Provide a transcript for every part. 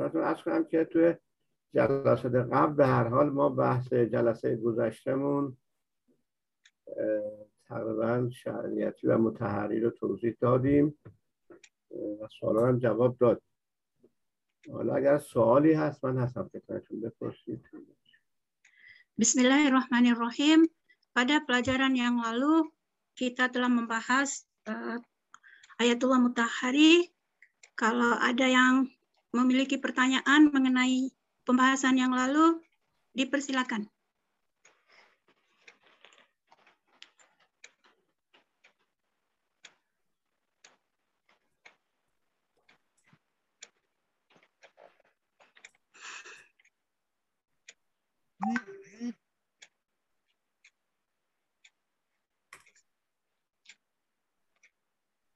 خدمتتون ارز کنم که توی جلسات قبل به هر حال ما بحث جلسه گذشتمون تقریبا شرعیتی و متحری رو توضیح دادیم و سوالا هم جواب داد حالا اگر سوالی هست من هستم خدمتتون بپرسید Bismillahirrahmanirrahim. Pada pelajaran yang lalu kita telah membahas uh, Ayatullah Mutahari. Kalau ada yang memiliki pertanyaan mengenai pembahasan yang lalu, dipersilakan.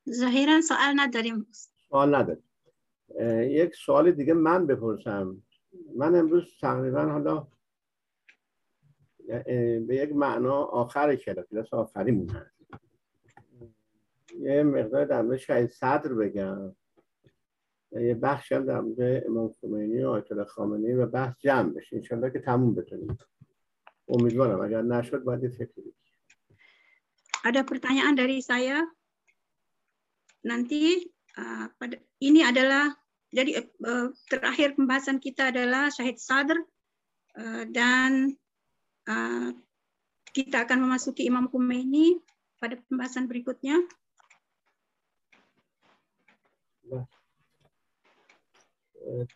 ظاهرا سوال نداریم سوال نداریم یک سوال دیگه من بپرسم. من امروز تقریبا حالا به یک معنا آخر کلاس آخری مونه یه مقدار در مورد شهید صدر بگم. یه بخش هم در مورد امام خمینی و آیت الله خامنه‌ای و بحث جمع بشه. انشالله که تموم بتونیم. امیدوارم. اگر نشد باید یه فکری Ada pertanyaan dari saya. Nanti uh, pada ini adalah jadi uh, terakhir pembahasan kita adalah Syahid Sadr uh, dan uh, kita akan memasuki Imam Khomeini pada pembahasan berikutnya.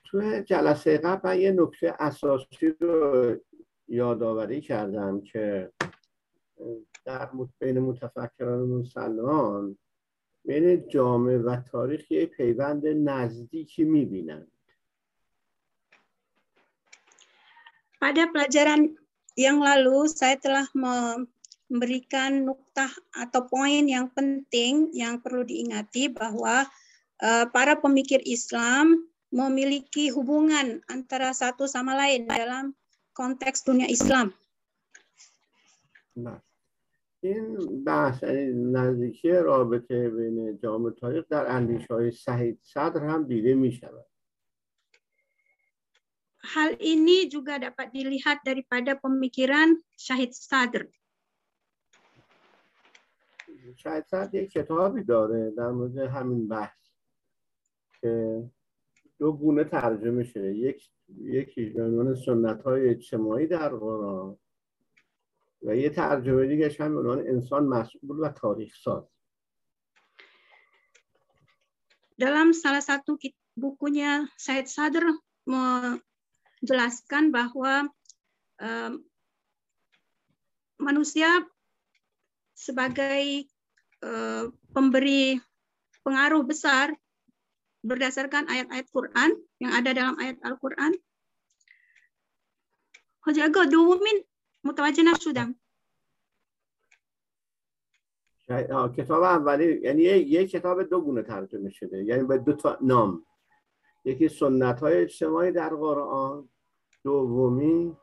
تو جلسه قبل من یه نکته اساسی رو یادآوری کردم که در بین متفکران مسلمان بین جامعه و تاریخ یه پیوند نزدیکی میبینند Pada pelajaran yang lalu saya telah memberikan nuktah atau poin yang penting yang perlu diingati bahwa uh, para pemikir Islam memiliki hubungan antara satu sama lain dalam konteks dunia Islam. Nah. این بحث نزدیکی رابطه بین جامعه تاریخ در اندیشه های سعید صدر هم دیده می شود. Hal ini juga dapat dilihat daripada pemikiran Syahid Sadr. شاید صدر یک کتابی داره در مورد همین بحث که دو گونه ترجمه شده یک یکی به عنوان سنت های اجتماعی در قرآن و یه ترجمه دیگه هم به عنوان انسان مسئول و تاریخ ساز dalam salah satu bukunya Said Sadr menjelaskan bahwa um, manusia sebagai uh, pemberi pengaruh besar berdasarkan ayat-ayat Quran yang ada dalam ayat Al-Quran. Hojago duwumin متوجه نشدم. کتاب اولی یعنی یک کتاب دو گونه ترجمه شده. یعنی به دو تا نام. یکی سنت های اجتماعی در قرآن دومی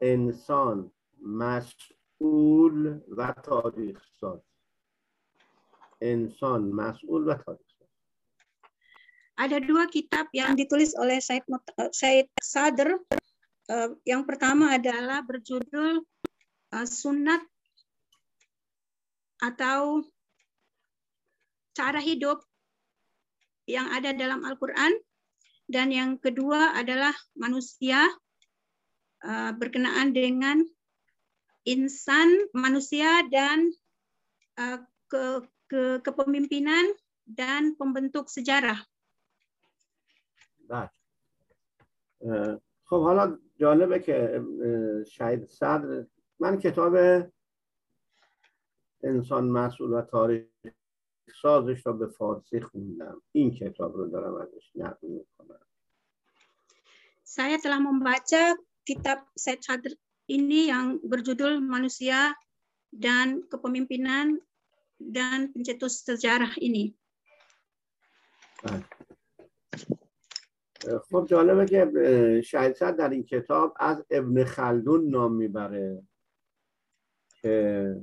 انسان مسئول و تاریخ ساز. انسان مسئول و تاریخ ساز. Ada dua kitab yang ditulis oleh Said, Said Sadr. Uh, yang pertama adalah berjudul uh, Sunat atau cara hidup yang ada dalam Al-Quran. Dan yang kedua adalah manusia uh, berkenaan dengan insan, manusia, dan uh, ke, ke, kepemimpinan dan pembentuk sejarah. Baik. Uh, خب حالا جالبه که شهید صدر من کتاب انسان مسئول و تاریخ سازش را به فارسی خوندم این کتاب رو دارم ازش نقل می‌کنم Saya telah membaca kitab Said Sadr ini yang berjudul Manusia dan Kepemimpinan dan Pencetus Sejarah ini. خب جالبه که شاید در این کتاب از ابن خلدون نام می‌بره. که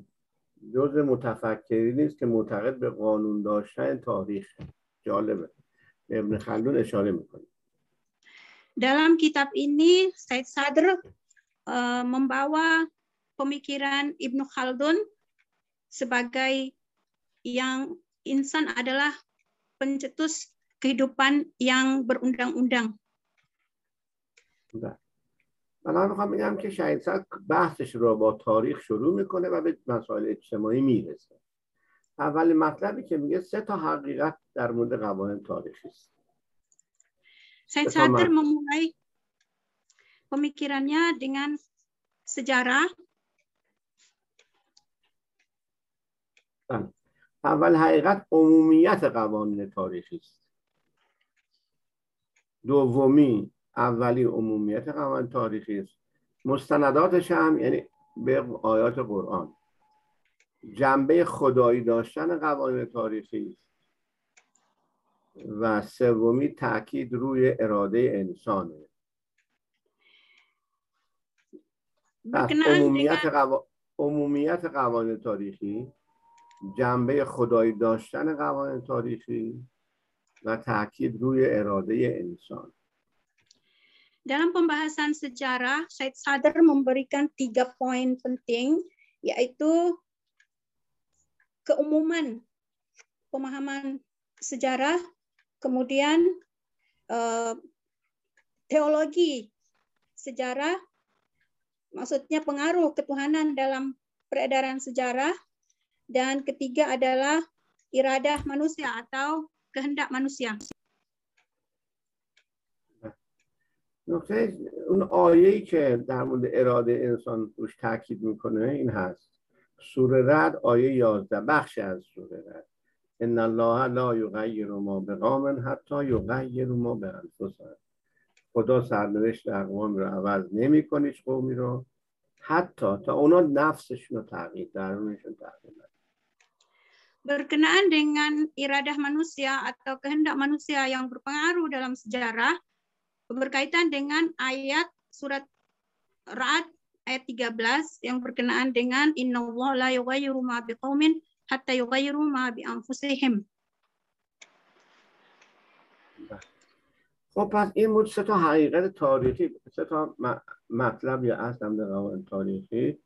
جز متفکری نیست که معتقد به قانون داشتن تاریخ. جالبه. ابن خلدون اشاره می‌کنه. Dalam kitab ini Said Sadr uh, membawa pemikiran Ibnu Khaldun sebagai yang insan adalah pencetus kehidupan yang berundang-undang. من می‌خوام بگم که شهید صد بحثش رو با تاریخ شروع می‌کنه و به مسائل اجتماعی می‌رسه. اول مطلبی که میگه سه تا حقیقت در مورد قوانین تاریخی است. Said Sadr memulai pemikirannya dengan sejarah. اول حقیقت عمومیت قوانین تاریخی است. دومی اولی عمومیت قوانین تاریخی است. مستنداتش هم یعنی به آیات قرآن. جنبه خدایی داشتن قوانین تاریخی است و سومی تاکید روی اراده انسانه. عمومیت, قو... عمومیت قوانین تاریخی جنبه خدایی داشتن قوانین تاریخی و تاکید روی اراده انسان Dalam pembahasan sejarah, Said Sadr memberikan tiga poin penting, yaitu keumuman pemahaman sejarah, kemudian eh, teologi sejarah, maksudnya pengaruh ketuhanan dalam peredaran sejarah, dan ketiga adalah iradah manusia atau kehendak manusia. نکته اون آیه‌ای که در مورد اراده انسان روش تاکید می‌کنه این هست. سوره رد آیه 11 بخش از سوره رد. ان الله لا یغیر ما بقوم حتی یغیر ما به انفسهم خدا سرنوشت اقوام رو عوض نمی‌کنه هیچ قومی رو. حتی تا اونا نفسشون رو تغییر درونشون تغییر. Berkenaan dengan iradah manusia atau kehendak manusia yang berpengaruh dalam sejarah, berkaitan dengan ayat surat Ra'ad ayat 13 yang berkenaan dengan inna Allah la yughayyiru ma biqaumin hatta yughayyiru ma bi anfusihim. خب پس این بود سه تا حقیقت تاریخی سه تا مطلب یا اصل در قوانین تاریخی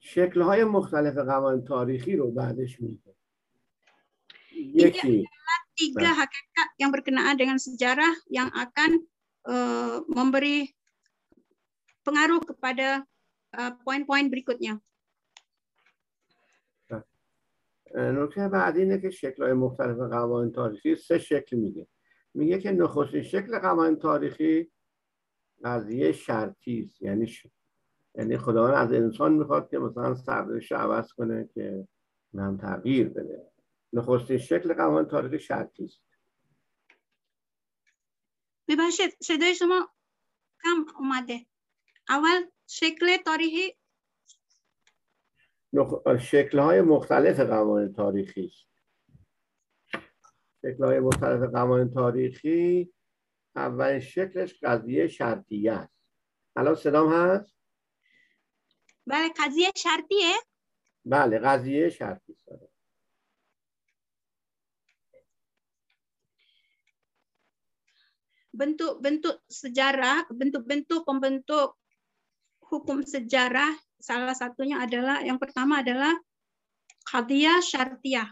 شکل‌های مختلف قوانین تاریخی رو بعدش میگه یکی tiga hakikat yang berkenaan dengan sejarah yang akan uh, memberi pengaruh kepada poin-poin uh, berikutnya. نکته بعدی اینه که شکل مختلف قوانین تاریخی سه شکل میگه. میگه که نخستین شکل قوانین تاریخی قضیه شرطی است. یعنی ش... یعنی خداوند از انسان می‌خواد که مثلا سرنوشت عوض کنه که هم تغییر بده. نخستین شکل قوانین تاریخی شرطی است ببخشید صدای شما کم اومده. اول شکل تاریخی؟ شکل های مختلف قوانین تاریخی است. شکل های مختلف قوانین تاریخی اول شکلش قضیه شرطیه است. الان صدام هست؟ بله قضیه شرطیه بله قضیه شرطی است. Bentuk-bentuk sejarah, bentuk-bentuk pembentuk hukum sejarah salah satunya adalah yang pertama adalah qadiyah syartiyah.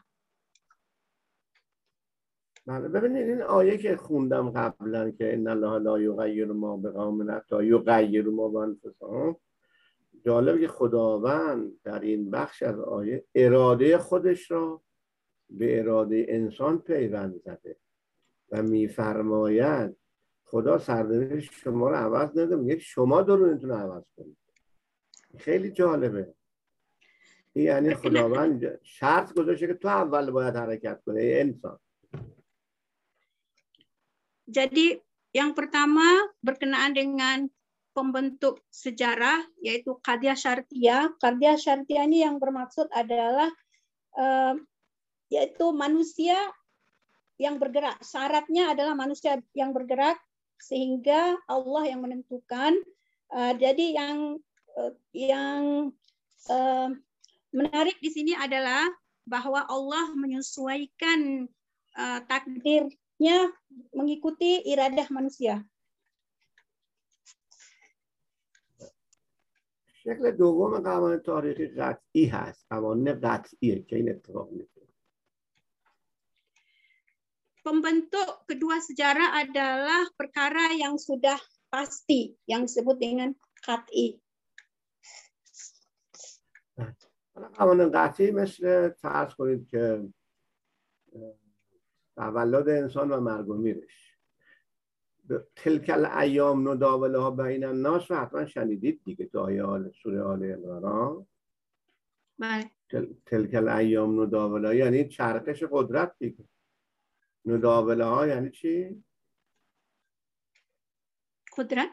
بله ببینید این آیه که خوندم قبلا که ان الله لا یغیر ما بقوم حتی یغیر ما بانفسهم جالب که خداوند در این بخش از آیه اراده خودش را به اراده انسان پیوند زده و میفرماید خدا سرنوشت شما رو عوض نده میگه شما درونتون رو عوض کنید خیلی جالبه این یعنی خداوند شرط گذاشته که تو اول باید حرکت کنه انسان Jadi yang pertama berkenaan dengan pembentuk sejarah yaitu Qadiyah Syartiyah. Qadiyah Syartiyah ini yang bermaksud adalah uh, yaitu manusia yang bergerak. Syaratnya adalah manusia yang bergerak sehingga Allah yang menentukan. Uh, jadi yang uh, yang uh, menarik di sini adalah bahwa Allah menyesuaikan uh, takdirnya mengikuti iradah manusia. شکل دوم قوانین تاریخی قطعی هست قوانین قطعیه که این اتفاق Pembentuk kedua sejarah adalah perkara yang sudah pasti, yang disebut dengan qat'i. قوانین قطعی مثل فرض کنید که تولد انسان و مرگ و میرش تلکل ایام نداوله ها بین الناس رو حتما شنیدید دیگه تو آیه آل سوره آل عمران بله تلکل ایام نداوله ها یعنی چرخش قدرت دیگه نداوله ها یعنی چی؟ قدرت.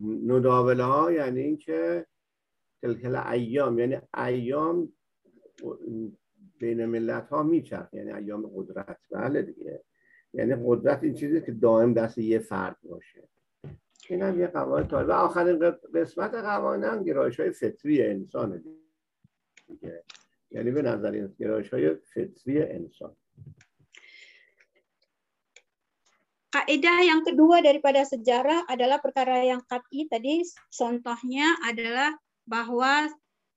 نداوله ها یعنی اینکه تلکل ایام یعنی ایام بین ملت ها میچرخ یعنی ایام قدرت. بله دیگه. یعنی قدرت این چیزی که دائم دست یه فرد باشه. این هم یه قوانین تاریخ و آخرین قسمت قوانین هم گرایش های فطری انسان دیگه. یعنی به نظر این گرایش های فطری انسان. Kaidah yang kedua daripada sejarah adalah perkara yang kat'i tadi contohnya adalah bahwa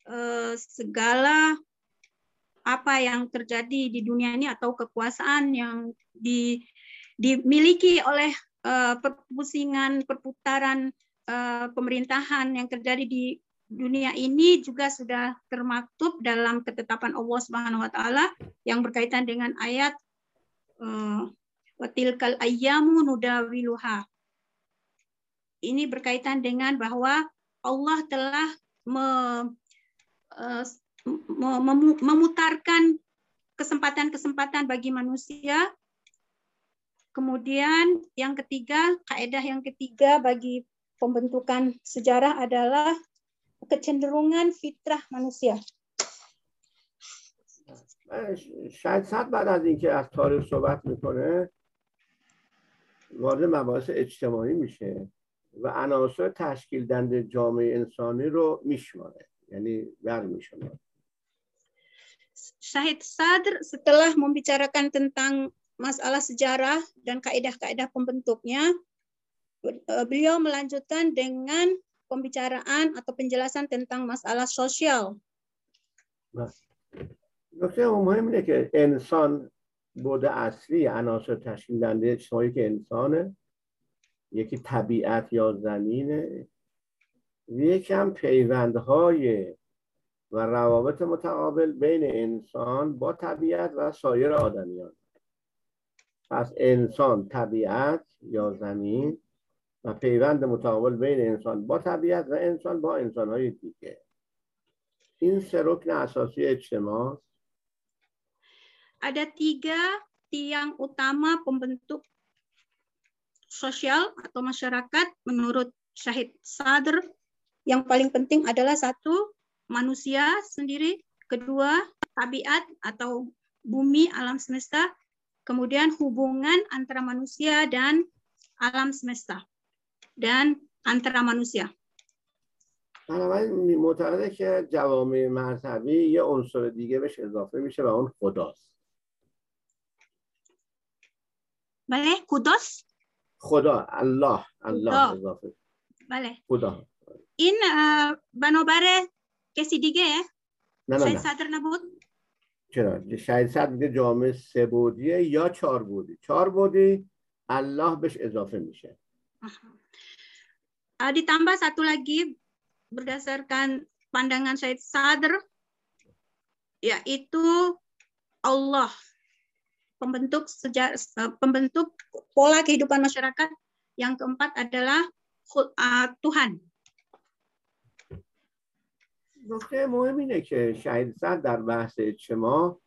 eh, segala apa yang terjadi di dunia ini atau kekuasaan yang di, dimiliki oleh uh, perpusingan perputaran uh, pemerintahan yang terjadi di dunia ini juga sudah termaktub dalam ketetapan Allah Subhanahu wa taala yang berkaitan dengan ayat uh, watilkal ayyamu nudawiluha. Ini berkaitan dengan bahwa Allah telah me, uh, memutarkan kesempatan-kesempatan bagi manusia. Kemudian yang ketiga, kaidah yang ketiga bagi pembentukan sejarah adalah kecenderungan fitrah manusia. شاید صد بعد از اینکه از تاریخ صحبت میکنه وارد مباحث اجتماعی میشه و عناصر تشکیل دنده جامعه انسانی رو میشماره یعنی برمیشماره Syahid Sadr setelah membicarakan tentang masalah sejarah dan kaidah-kaidah pembentuknya, eh, beliau melanjutkan dengan pembicaraan atau penjelasan tentang masalah sosial. نکته مهم اینه که انسان بود اصلی عناصر تشکیل دنده اجتماعی که انسانه. یکی طبیعت یا زمینه. یکی هم پیوندهای و روابط متقابل بین انسان با طبیعت و سایر آدمیان. پس انسان طبیعت یا زمین و پیوند متقابل بین انسان با طبیعت و انسان با انسانهای دیگه. این سه رکن اساسی اجتماع ada tiga tiang utama pembentuk sosial atau masyarakat menurut Syahid Sadr. Yang paling penting adalah satu manusia sendiri, kedua tabiat atau bumi alam semesta, kemudian hubungan antara manusia dan alam semesta dan antara manusia. بنابراین معتقده که جوامع مذهبی یه عنصر دیگه بهش اضافه میشه و اون خداست. بله کداست؟ خدا الله الله خدا. اضافه بله خدا این uh, بنابر کسی دیگه نه نه شاید نه صدر نبود چرا شاید صد میگه جامعه سه بودیه یا چهار بودی چهار بودی الله بهش اضافه میشه Uh, ditambah satu lagi berdasarkan pandangan Syed Sadr yaitu Allah pembentuk sejarah pembentuk pola kehidupan masyarakat yang keempat adalah khu- uh, Tuhan نکته مهم اینه که شهید صد در بحث اجتماع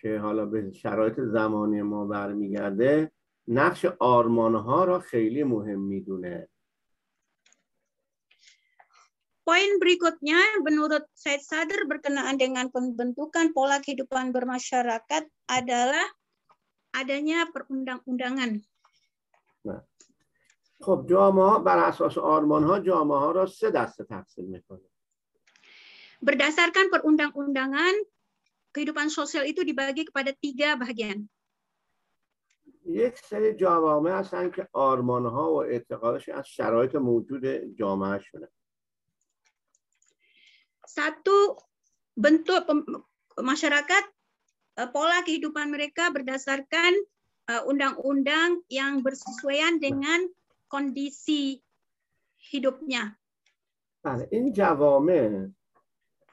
که حالا به شرایط زمانی ما برمیگرده نقش آرمانها را خیلی مهم میدونه Poin berikutnya menurut Syed Sadr berkenaan dengan pembentukan pola kehidupan bermasyarakat adalah adanya perundang-undangan. خب جامعه ها بر اساس آرمان ها جامعه ها را سه دسته تقسیم میکنه Berdasarkan perundang-undangan, kehidupan sosial itu dibagi kepada tiga bagian. یک سری جوامع هستن که آرمان ها و اعتقادش از شرایط موجود جامعه شونه satu bentuk masyarakat uh, pola kehidupan mereka berdasarkan uh, undang-undang uh, yang bersesuaian dengan kondisi hidupnya. بله این جوامع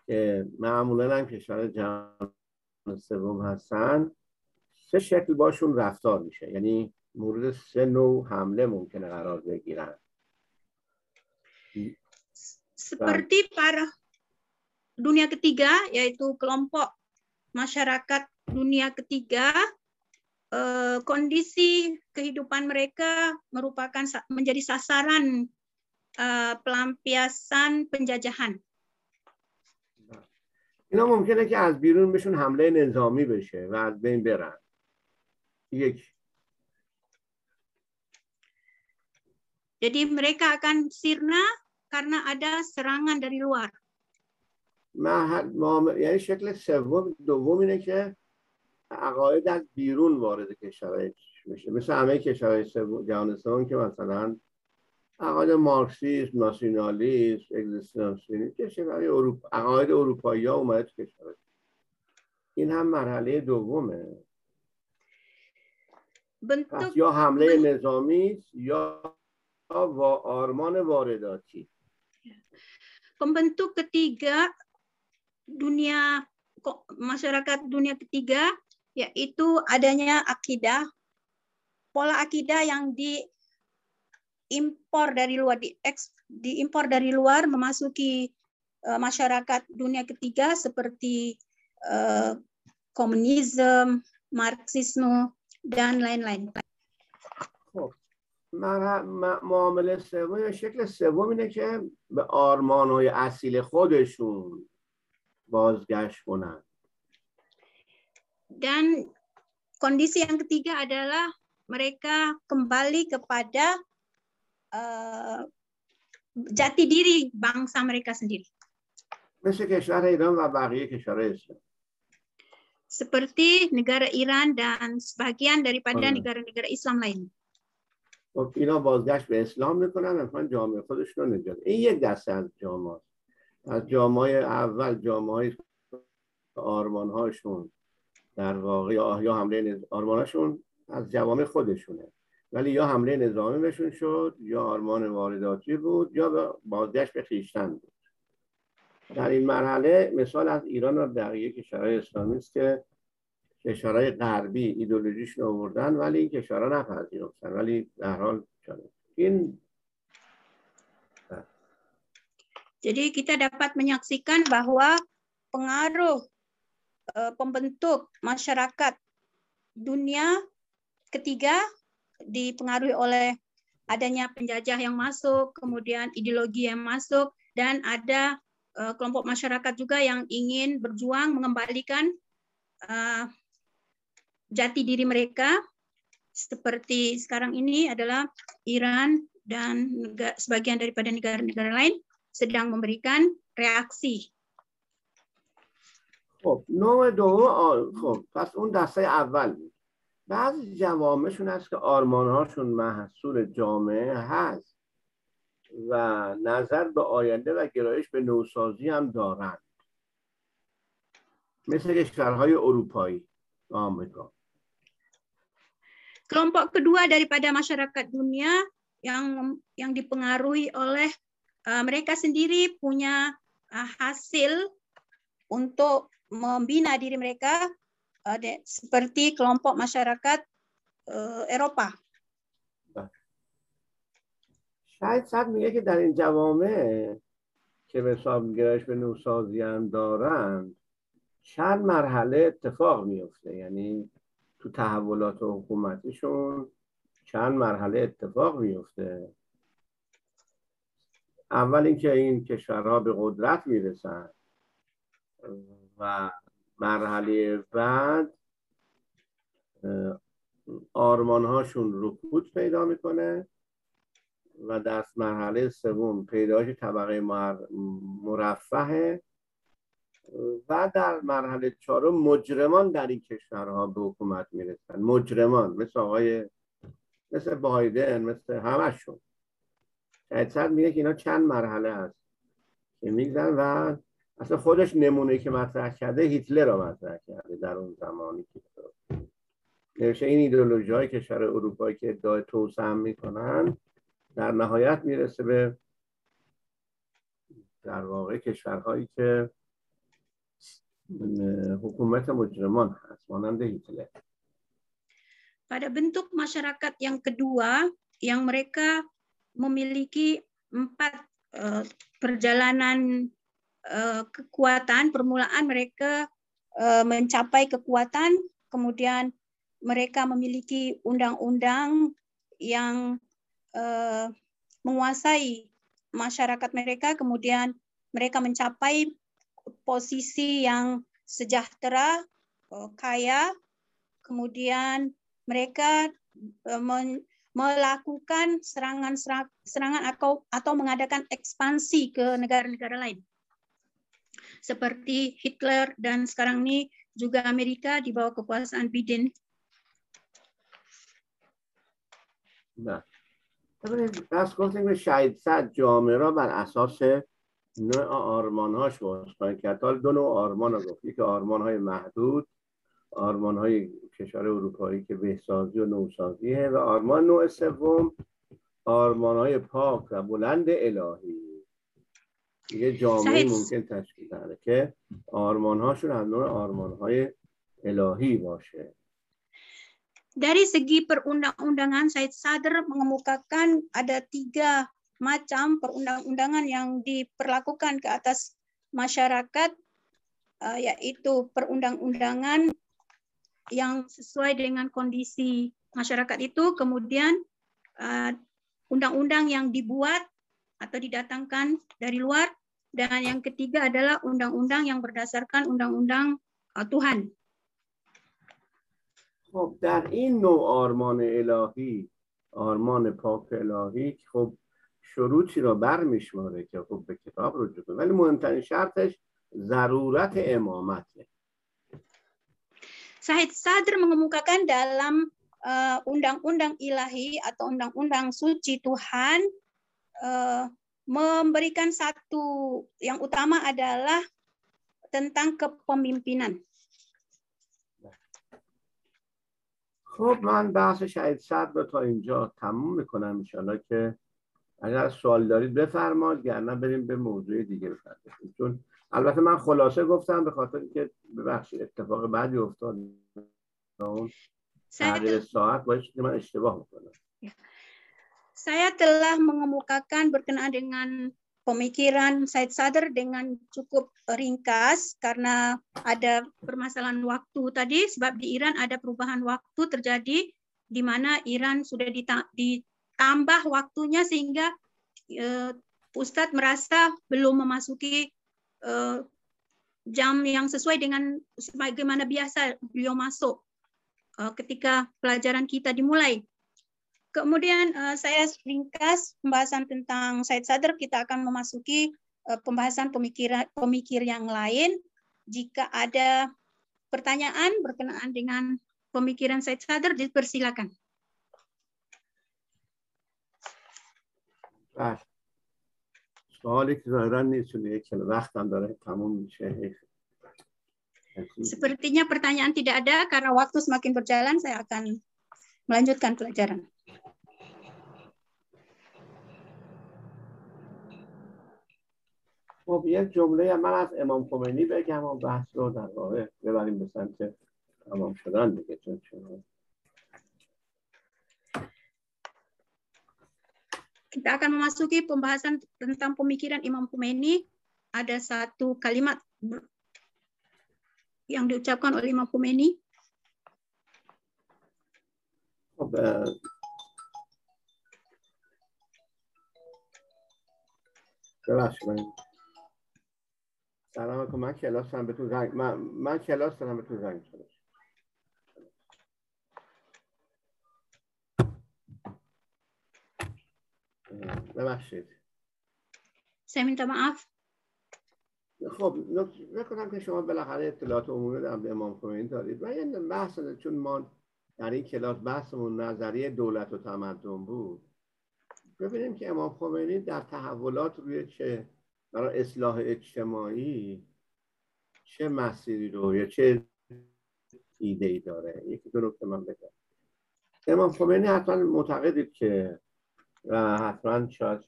که معمولا هم کشور جهان سوم هستن سه شکل باشون رفتار میشه یعنی مورد سه نوع حمله ممکنه قرار بگیرن seperti para dunia ketiga yaitu kelompok masyarakat dunia ketiga eh, kondisi kehidupan mereka merupakan menjadi sasaran eh, pelampiasan penjajahan اینا ممکنه که از بیرون بهشون حمله نظامی بشه و از بین برن یک Jadi mereka akan sirna karena ada serangan dari luar. یعنی شکل سوم دوم اینه که عقاید از بیرون وارد کشورهای میشه. مثل همه کشورهای جهان سوم که مثلا عقاید مارکسیسم ناسیونالیسم اگزیستانسیونیسم کشورهای اروپا عقاید اروپایی ها اومده تو کشور این هم مرحله دومه. bentuk یا حمله نظامی یا با آرمان وارداتی. pembentuk ketiga dunia masyarakat dunia ketiga yaitu adanya akidah pola akidah yang diimpor dari luar di diimpor dari luar memasuki uh, masyarakat dunia ketiga seperti uh, komunisme, marxisme dan lain-lain. معامله سوم یا شکل سوم اینه که به آرمانهای اصیل خودشون بازگشت کنن dan kondisi yang ketiga adalah mereka kembali kepada uh, jati diri bangsa mereka sendiri. مثل کشور ایران و بقیه کشورهای اسلام seperti negara Iran dan sebagian daripada negara-negara Islam lain. خب اینا بازگشت به اسلام میکنن میخوان جامعه خودشون رو نجات این یک دسته از جامعه از جامعه اول جامعه آرمان هاشون در واقع یا حمله آرمان هاشون از جوامع خودشونه. ولی یا حمله نظامی بهشون شد یا آرمان وارداتی بود یا بازگشت به خیشتن بود. در این مرحله مثال از ایران و بقیه کشورهای اسلامی است که کشورهای غربی ایدولوژیشون آوردن ولی این کشورها نپذیرفتن. ولی در حال این Jadi kita dapat menyaksikan bahwa pengaruh uh, pembentuk masyarakat dunia ketiga dipengaruhi oleh adanya penjajah yang masuk, kemudian ideologi yang masuk, dan ada uh, kelompok masyarakat juga yang ingin berjuang mengembalikan uh, jati diri mereka. Seperti sekarang ini adalah Iran dan sebagian daripada negara-negara lain sedang memberikan reaksi. خب نوع دوم خب پس اون دسته اول بود بعضی جوامعشون هست که آرمانهاشون محصول جامعه هست و نظر به آینده و گرایش به نوسازی هم دارند مثل کشورهای اروپایی آمریکا kelompok kedua daripada masyarakat dunia yang yang dipengaruhi oleh uh, mereka sendiri punya uh, hasil untuk membina diri mereka de, seperti kelompok masyarakat Eropa. شاید صد میگه که در این جوامع که به حساب گرایش به نوسازی هم دارند چند مرحله اتفاق میفته یعنی تو تحولات حکومتیشون چند مرحله اتفاق میفته اول اینکه این کشورها به قدرت می‌رسن و مرحله بعد آرمانهاشون رکود پیدا می‌کنه و در مرحله سوم پیدایش طبقه مرفه و در مرحله چهارم مجرمان در این کشورها به حکومت می‌رسن. مجرمان مثل آقای مثل بایدن مثل همشون شاید میگه که اینا چند مرحله هست که میگذن و اصلا خودش نمونه که مطرح کرده هیتلر را مطرح کرده در اون زمانی که نوشته این ایدئولوژی های کشور اروپایی که ادعای توسعه می‌کنن در نهایت می‌رسه به در واقع کشورهایی که حکومت مجرمان هست مانند هیتلر. Pada bentuk masyarakat yang kedua, yang mereka memiliki empat uh, perjalanan uh, kekuatan, permulaan mereka uh, mencapai kekuatan, kemudian mereka memiliki undang-undang yang menguasai masyarakat mereka, kemudian mereka mencapai posisi yang sejahtera, kaya, kemudian mereka melakukan serangan serangan atau atau mengadakan ekspansi ke negara-negara lain. Seperti Hitler dan sekarang ini juga Amerika di bawah kekuasaan Biden. Nah, پس گفتیم که شهید صد جامعه را بر اساس نوع آرمان هاش کرد دو نوع آرمان رو گفت که آرمان های محدود آرمان های کشور اروپایی که بهسازی و نوسازیه و آرمان نوع سوم آرمان های پاک و بلند الهی یه جامعه ممکن تشکیل داره که آرمان هاشون از نوع آرمان های الهی باشه Dari segi perundang-undangan, Said Sadr mengemukakan ada tiga macam perundang-undangan yang diperlakukan ke atas masyarakat, yaitu perundang-undangan yang sesuai dengan kondisi masyarakat itu, kemudian uh, undang-undang yang dibuat atau didatangkan dari luar, dan yang ketiga adalah undang-undang yang berdasarkan undang-undang uh, Tuhan. خب در این نوع آرمان الهی آرمان پاک الهی خب شروطی را برمیشماره که خب به کتاب رجوع کنه ولی مهمترین شرطش ضرورت امامته Syed Sadr mengemukakan dalam uh, undang-undang uh, ilahi atau undang-undang suci Tuhan uh, memberikan satu yang utama adalah tentang kepemimpinan. خب من بحث شهید صدر رو تا اینجا تموم میکنم انشالله که اگر سوال دارید بفرمایید گرنه بریم به موضوع دیگه بفرمایید چون البته من خلاصه گفتم به خاطر که ببخشید اتفاق بعدی افتاد اون تغییر ساعت باید من اشتباه میکنم Saya telah mengemukakan berkenaan dengan pemikiran Said Sadr dengan cukup ringkas karena ada permasalahan waktu tadi sebab di Iran ada perubahan waktu terjadi di mana Iran sudah ditambah waktunya sehingga uh, Ustadz merasa belum memasuki uh, jam yang sesuai dengan sebagaimana biasa beliau masuk uh, ketika pelajaran kita dimulai. Kemudian uh, saya ringkas pembahasan tentang Said Sadr, kita akan memasuki uh, pembahasan pemikiran pemikir yang lain. Jika ada pertanyaan berkenaan dengan pemikiran Said Sadr, dipersilakan. Ah. سوالی که ظاهرا نیست چون یک وقتم داره تموم میشه Sepertinya pertanyaan tidak ada karena waktu semakin berjalan saya akan melanjutkan pelajaran. خب یک جمله من از امام خمینی بگم و بحث رو در واقع ببریم به سمت تمام شدن دیگه چون Kita akan memasuki pembahasan tentang pemikiran Imam Khomeini. Ada satu kalimat yang diucapkan oleh Imam Khomeini. ببخشید سلام علیکم من کلاس هم بهتون زنگ من, من کلاس دارم بهتون زنگ ببخشید. Saya minta maaf. خب نکنم که شما بالاخره اطلاعات عمومی در به امام خمینی دارید و یه بحث چون ما در این کلاس بحثمون نظریه دولت و تمدن بود. ببینیم که امام خمینی در تحولات روی چه برای اصلاح اجتماعی چه مسیری رو یا چه ایده ای داره؟ یکی دو نکته من بگم. امام خمینی حتما معتقدید که و حتما شاید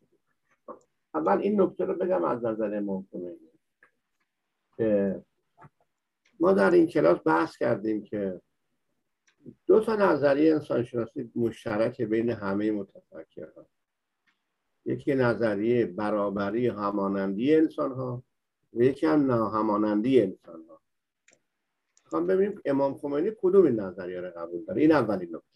اول این نکته رو بگم از نظر خمینی که ما در این کلاس بحث کردیم که دو تا نظریه انسانشناسی مشترک بین همه متفکرها یکی نظریه برابری همانندی انسان ها و یکی هم ناهمانندی انسان ها خواهم ببینیم امام خمینی کدوم این نظریه رو قبول داره؟ این اولین نکته.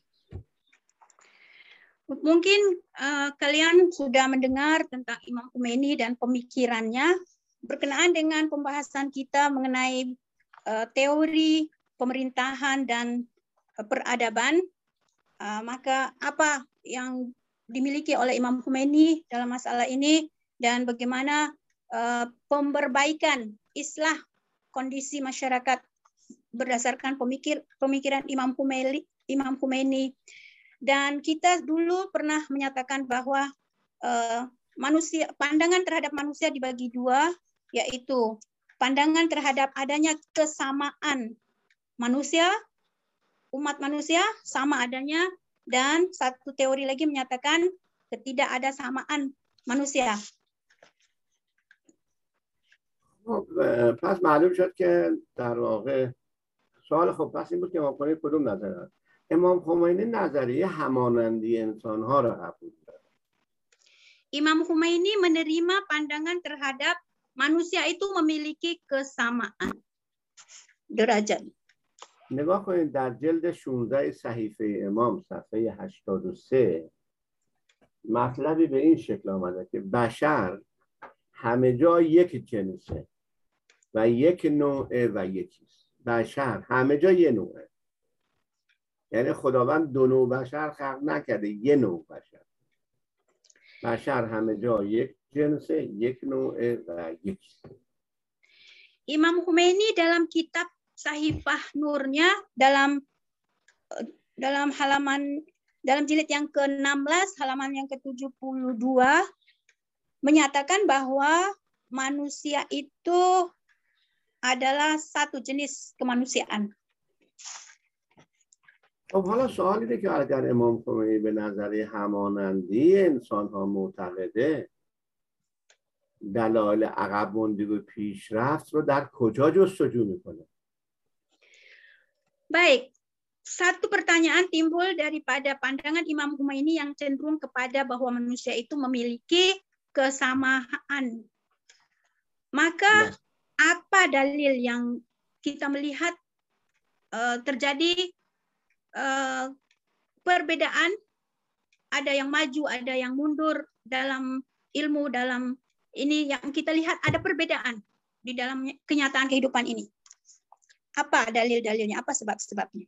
Mungkin uh, kalian sudah mendengar tentang Imam Khomeini dan pemikirannya berkenaan dengan pembahasan kita mengenai uh, teori pemerintahan dan peradaban. Uh, maka apa yang dimiliki oleh Imam Khomeini dalam masalah ini dan bagaimana uh, pemberbaikan islah kondisi masyarakat berdasarkan pemikir pemikiran Imam Khomeini Imam Khomeini dan kita dulu pernah menyatakan bahwa uh, manusia pandangan terhadap manusia dibagi dua, yaitu pandangan terhadap adanya kesamaan manusia, umat manusia sama adanya, dan satu teori lagi menyatakan ketidak ada samaan manusia. پس معلوم شد که در واقع سوال خب پس این بود که ما کدوم نظر امام خمینی نظریه همانندی انسانها را قبول داره Imam Khomeini menerima pandangan terhadap manusia itu memiliki kesamaan. Derajat. نگاه کنید در جلد 16 صحیفه امام صفحه 83 مطلبی به این شکل آمده که بشر همه جا یک جنسه و یک نوعه و یکیست بشر همه جا یه نوعه. یعنی خداوند دو نوع بشر خلق نکرده یه نوع بشر بشر همه جا یک جنس یک نوع و یک Imam Khomeini dalam kitab Sahifah Nurnya dalam dalam halaman dalam jilid yang ke-16 halaman yang ke-72 menyatakan bahwa manusia itu adalah satu jenis kemanusiaan. خب حالا سوال اینه که اگر امام خمینی به نظر همانندی انسان ها معتقده دلایل عقب ماندگی و پیشرفت رو در کجا جستجو میکنه Baik, satu pertanyaan timbul daripada pandangan Imam Humaini yang cenderung kepada bahwa manusia itu memiliki kesamaan. Maka nah. apa dalil yang kita melihat uh, terjadi uh, perbedaan, ada yang maju, ada yang mundur dalam ilmu, dalam ini yang kita lihat ada perbedaan di dalam kenyataan kehidupan ini. Apa dalil-dalilnya? Apa sebab-sebabnya?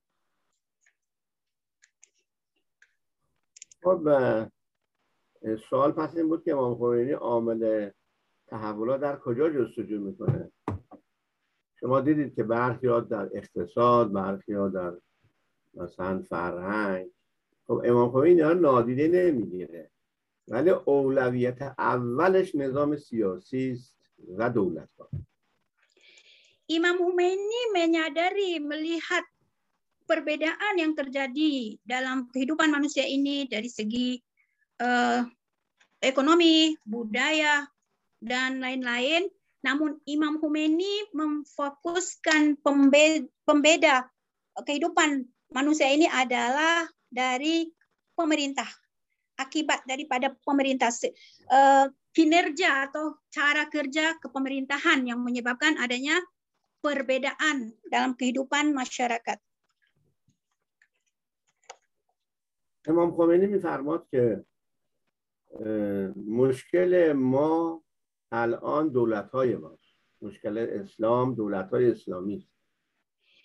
خب سوال پس این بود که امام خمینی عامل تحولات در کجا جستجو میکنه شما دیدید که برخی در اقتصاد برخی در مثلا فرهنگ خب امام خمینی اینا نادیده نمیگیره ولی اولویت اولش نظام سیاسی است و دولت ها Imam Khomeini menyadari melihat perbedaan yang terjadi dalam kehidupan manusia ini dari segi uh, ekonomi, budaya, dan lain-lain. Namun Imam Khomeini memfokuskan pembeda kehidupan manusia ini adalah dari pemerintah akibat daripada pemerintah uh, kinerja atau cara kerja kepemerintahan yang menyebabkan adanya perbedaan dalam kehidupan masyarakat. امام خمینی میفرماد که مشکل ما الان دولت های ماست مشکل اسلام دولت های اسلامی است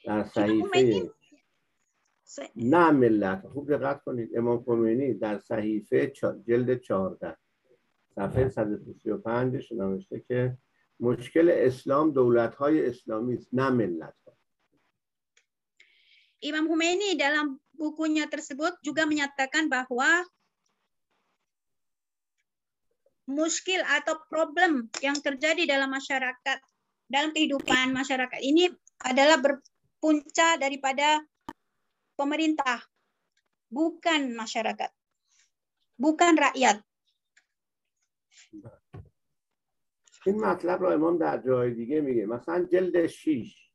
در صحیفه نه ملت خوب دقت کنید امام خمینی در صحیفه جلد 14 صفحه 135 نوشته که مشکل اسلام دولت های اسلامی است نه ملت ها Imam Khomeini dalam bukunya tersebut juga menyatakan bahwa muskil atau problem yang terjadi dalam masyarakat dalam kehidupan masyarakat ini adalah berpunca daripada pemerintah, bukan masyarakat, bukan rakyat. این مطلب را امام در جای دیگه میگه مثلا جلد 6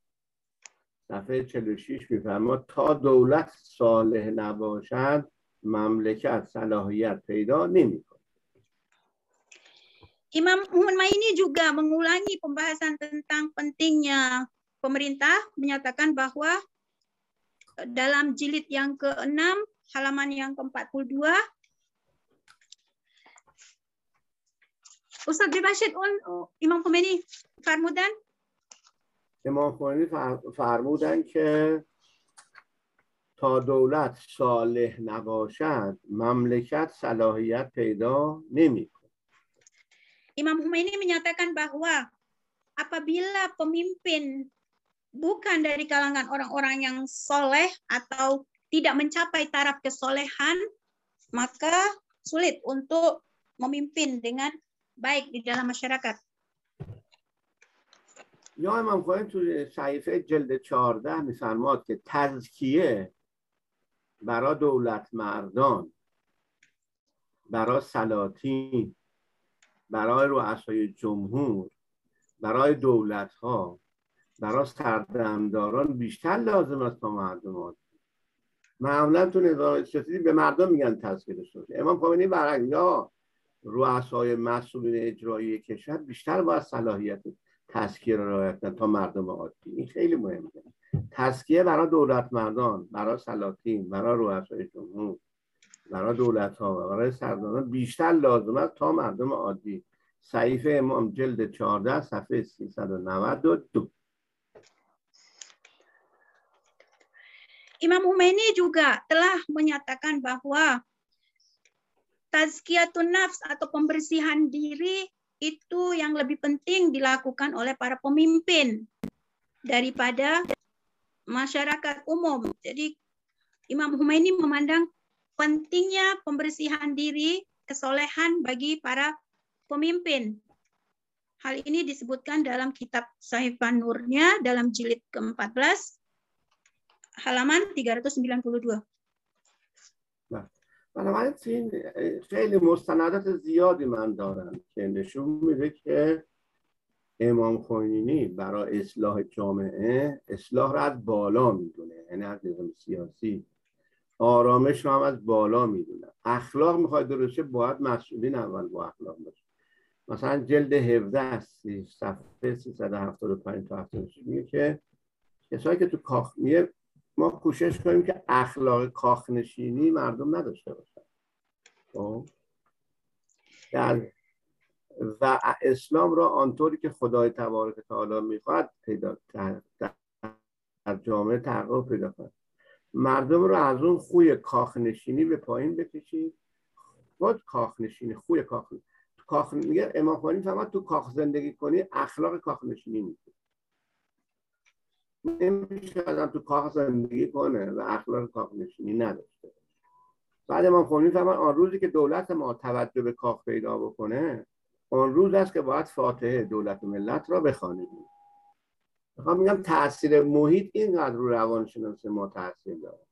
صفحه 46 میفرما تا دولت صالح نباشد مملکت صلاحیت پیدا نمیکنه Imam ini juga mengulangi pembahasan tentang pentingnya pemerintah menyatakan bahwa dalam jilid yang ke-6 halaman yang ke-42 Ustaz Bashir Imam Khomeini فرمودن امام خمینی فرمودن که تا دولت صالح نباشد مملکت صلاحیت پیدا نمی Imam Khomeini menyatakan bahwa apabila pemimpin bukan dari kalangan orang-orang yang soleh atau tidak mencapai taraf kesolehan, maka sulit untuk memimpin dengan baik di dalam masyarakat. یا امام خمینی تو صحیفه جلد 14 میفرماد که تزکیه برای دولت مردان برای سلاطین برای رؤسای جمهور برای دولت ها برای سردمداران بیشتر لازم است تا مردم عادی معمولا تو نظام سیاسی به مردم میگن تذکره شده امام خمینی برعکس یا رؤسای مسئولین اجرایی کشور بیشتر باید صلاحیت تذکیه را رعایت تا مردم عادی. این خیلی مهمه. تذکیه برای دولت مردان برای سلاطین برای رؤسای جمهور برای دولت ها و برای سرداران بیشتر لازم است تا مردم عادی. صحیفه امام جلد 14 صفحه 392 Imam Khomeini juga telah menyatakan bahwa tazkiyatun nafs atau pembersihan diri itu yang lebih penting dilakukan oleh para pemimpin daripada masyarakat umum. Jadi Imam Khomeini memandang pentingnya pembersihan diri, kesolehan bagi para pemimpin. Hal ini disebutkan dalam kitab Sahifan Nurnya dalam jilid ke-14 halaman 392. بنابراین این خیلی مستندات زیادی من دارم که نشون میده که امام خمینی برای اصلاح جامعه اصلاح را از بالا می‌دونه یعنی از نظام سیاسی. آرامش رو هم از بالا می‌دونن اخلاق می‌خواد درسته باید مسئولین اول با اخلاق باشه. مثلا جلد 17 صفحه 375 تا 76 میگه که کسایی که تو کاخ میه ما کوشش کنیم که اخلاق کاخنشینی مردم نداشته باشن. خب؟ در و اسلام را آنطوری که خدای تبارک تعالی می‌خواد پیدا در جامعه تحقق پیدا کنه مردم رو از اون خوی کاخنشینی به پایین بکشید. خود کاخنشینی خوی کاخ کاخ میگه امام خمینی تو کاخ زندگی کنی اخلاق کاخنشینی نیست نمیشه آدم تو کاخ زندگی کنه و اخلاق کاخ نشینی نداشته بعد امام خمینی فرمان آن روزی که دولت ما توجه به کاخ پیدا بکنه آن روز است که باید فاتحه دولت و ملت را بخوانیم. می‌خوام میگم تاثیر محیط اینقدر رو روانشناسی ما تاثیر داره.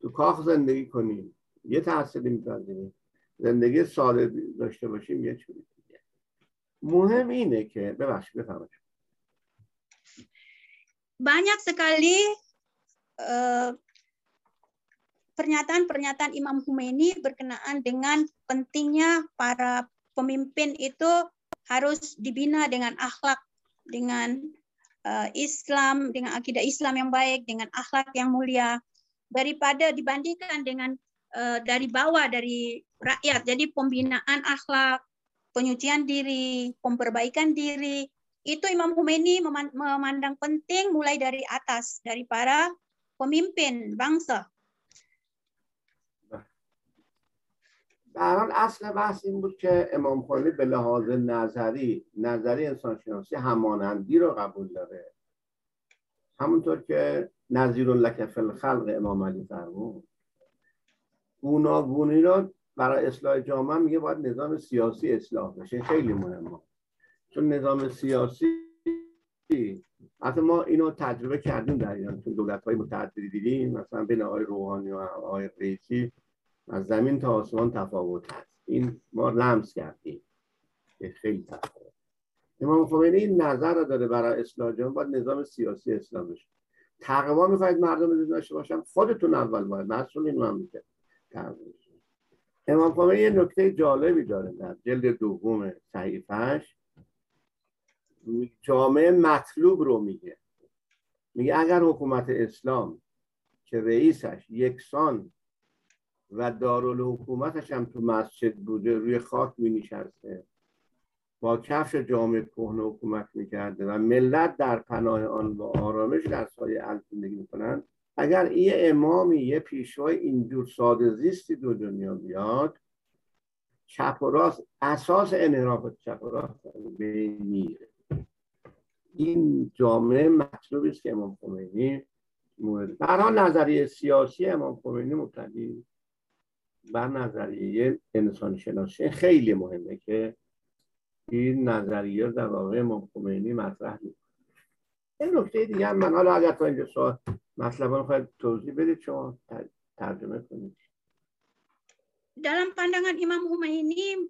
تو کاخ زندگی کنیم یه تأثیری میپذیریم. زندگی ساده داشته باشیم یه چیزی دیگه. مهم اینه که ببخشید بفرمایید. Banyak sekali pernyataan-pernyataan Imam Khomeini berkenaan dengan pentingnya para pemimpin itu harus dibina dengan akhlak, dengan Islam, dengan akidah Islam yang baik, dengan akhlak yang mulia, daripada dibandingkan dengan dari bawah dari rakyat. Jadi pembinaan akhlak, penyucian diri, pemperbaikan diri, itu Imam Khomeini memandang penting mulai dari atas, dari para pemimpin bangsa. در حال اصل بحث این بود که امام خمینی به لحاظ نظری نظری انسانشناسی همانندی رو قبول داره. همونطور که نظیر لک الخلق امام علی فرمود. گوناگونی رو برای اصلاح جامعه میگه باید نظام سیاسی اصلاح بشه. خیلی مهمه. چون نظام سیاسی اصلا ما اینو تجربه کردیم در ایران چون دولت های متعددی دیدیم مثلا بین آقای روحانی و آقای رئیسی از زمین تا آسمان تفاوت هست. این ما لمس کردیم. که خیلی تفاوت. امام خمینی این نظر رو داره برای اصلاح جامعه باید نظام سیاسی اسلام بشه. تقوا می‌خواید مردم داشته باشن؟ خودتون اول باید. مسئول این مملکت. امام خمینی یه نکته جالبی داره در جلد دوم صحیفش جامعه مطلوب رو میگه. میگه اگر حکومت اسلام که رئیسش یکسان و دارالحکومتش هم تو مسجد بوده روی خاک می نشسته با کفش جامعه کهنه حکومت می‌کرده و ملت در پناه آن با آرامش در سایه ال زندگی می‌کنن اگر یه امامی یه پیشوای اینجور ساده زیستی دو دنیا بیاد چپ و راست اساس انحراف چپ و راست میره. این جامعه مطلوبی است که امام خمینی مورد حال نظریه سیاسی امام خمینی مبتنی بر نظریه انسان شناسی. خیلی مهمه که این نظریه در واقع امام خمینی مطرح می‌کنه این نکته دیگه هم من حالا اگر تا اینجا سوال مطلب خواهد توضیح بدید شما ترجمه کنید. dalam pandangan Imam Khomeini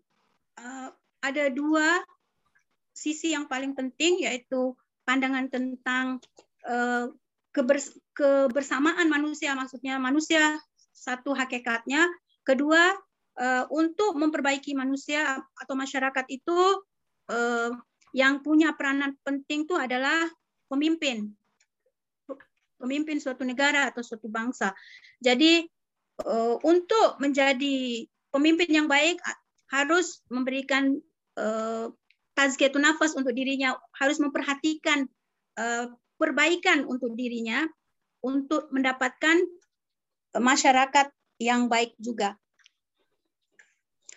ada dua sisi yang paling penting yaitu pandangan tentang kebers kebersamaan manusia maksudnya manusia satu hakikatnya kedua uh, untuk memperbaiki manusia atau masyarakat itu uh, yang punya peranan penting itu adalah pemimpin pemimpin suatu negara atau suatu bangsa. Jadi untuk menjadi pemimpin yang baik harus memberikan tazkiyatun nafas untuk dirinya, harus memperhatikan uh, perbaikan untuk dirinya untuk mendapatkan masyarakat yang baik juga.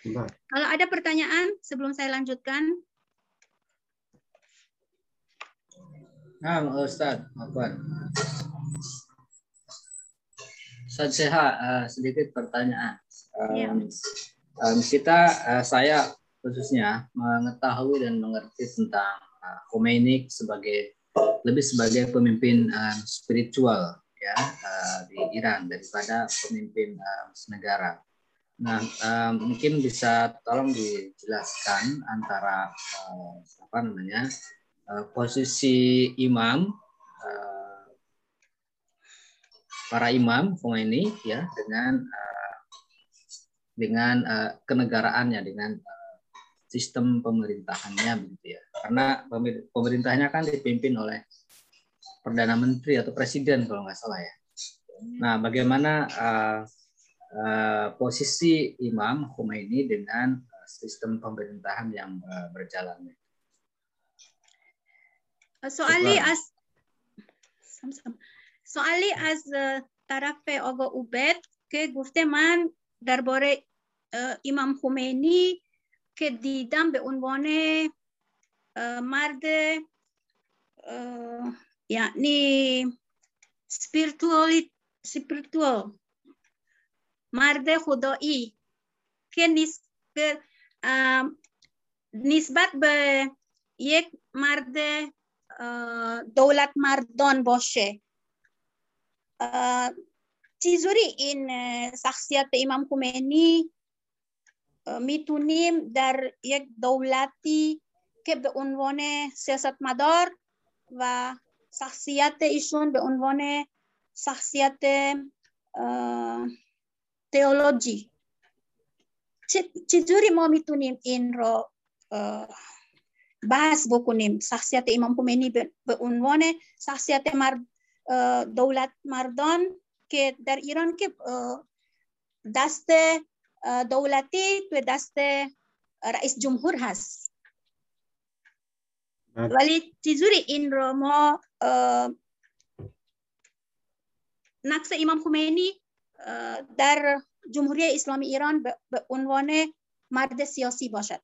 Nah. Kalau ada pertanyaan sebelum saya lanjutkan. Nah, Ustaz, apa? Ustaz Seha, uh, sedikit pertanyaan. Um, ya. um, kita, uh, saya khususnya mengetahui dan mengerti tentang uh, Khomeini sebagai lebih sebagai pemimpin uh, spiritual ya uh, di Iran daripada pemimpin uh, negara. Nah, uh, mungkin bisa tolong dijelaskan antara uh, apa namanya uh, posisi imam uh, para imam Khomeini ya dengan uh, dengan uh, kenegaraannya dengan uh, sistem pemerintahannya begitu ya karena pemerintahnya kan dipimpin oleh perdana menteri atau presiden kalau nggak salah ya nah bagaimana uh, uh, posisi imam Khomeini dengan uh, sistem pemerintahan yang uh, berjalan soalnya as سوالی از طرف آقا اوبت که گفته من درباره امام خمینی که دیدم به عنوان مرد یعنی سپیرتوال سپیرتوال مرد خدایی که نسبت به یک مرد دولت مردان باشه. چیزوری این شخصیت امام خمینی می‌تونیم در یک دولتی که به عنوان سیاستمدار و شخصیت ایشون به عنوان شخصیت تئولوژی. چطوری ما می‌تونیم این رو بحث بکنیم؟ شخصیت امام خمینی به عنوان شخصیت مرد دولت مردان که در ایران که دست دولتی تو دست رئیس جمهور هست. ولی چجوری این رو ما نقص امام خمینی در جمهوری اسلامی ایران به عنوان مرد سیاسی باشد.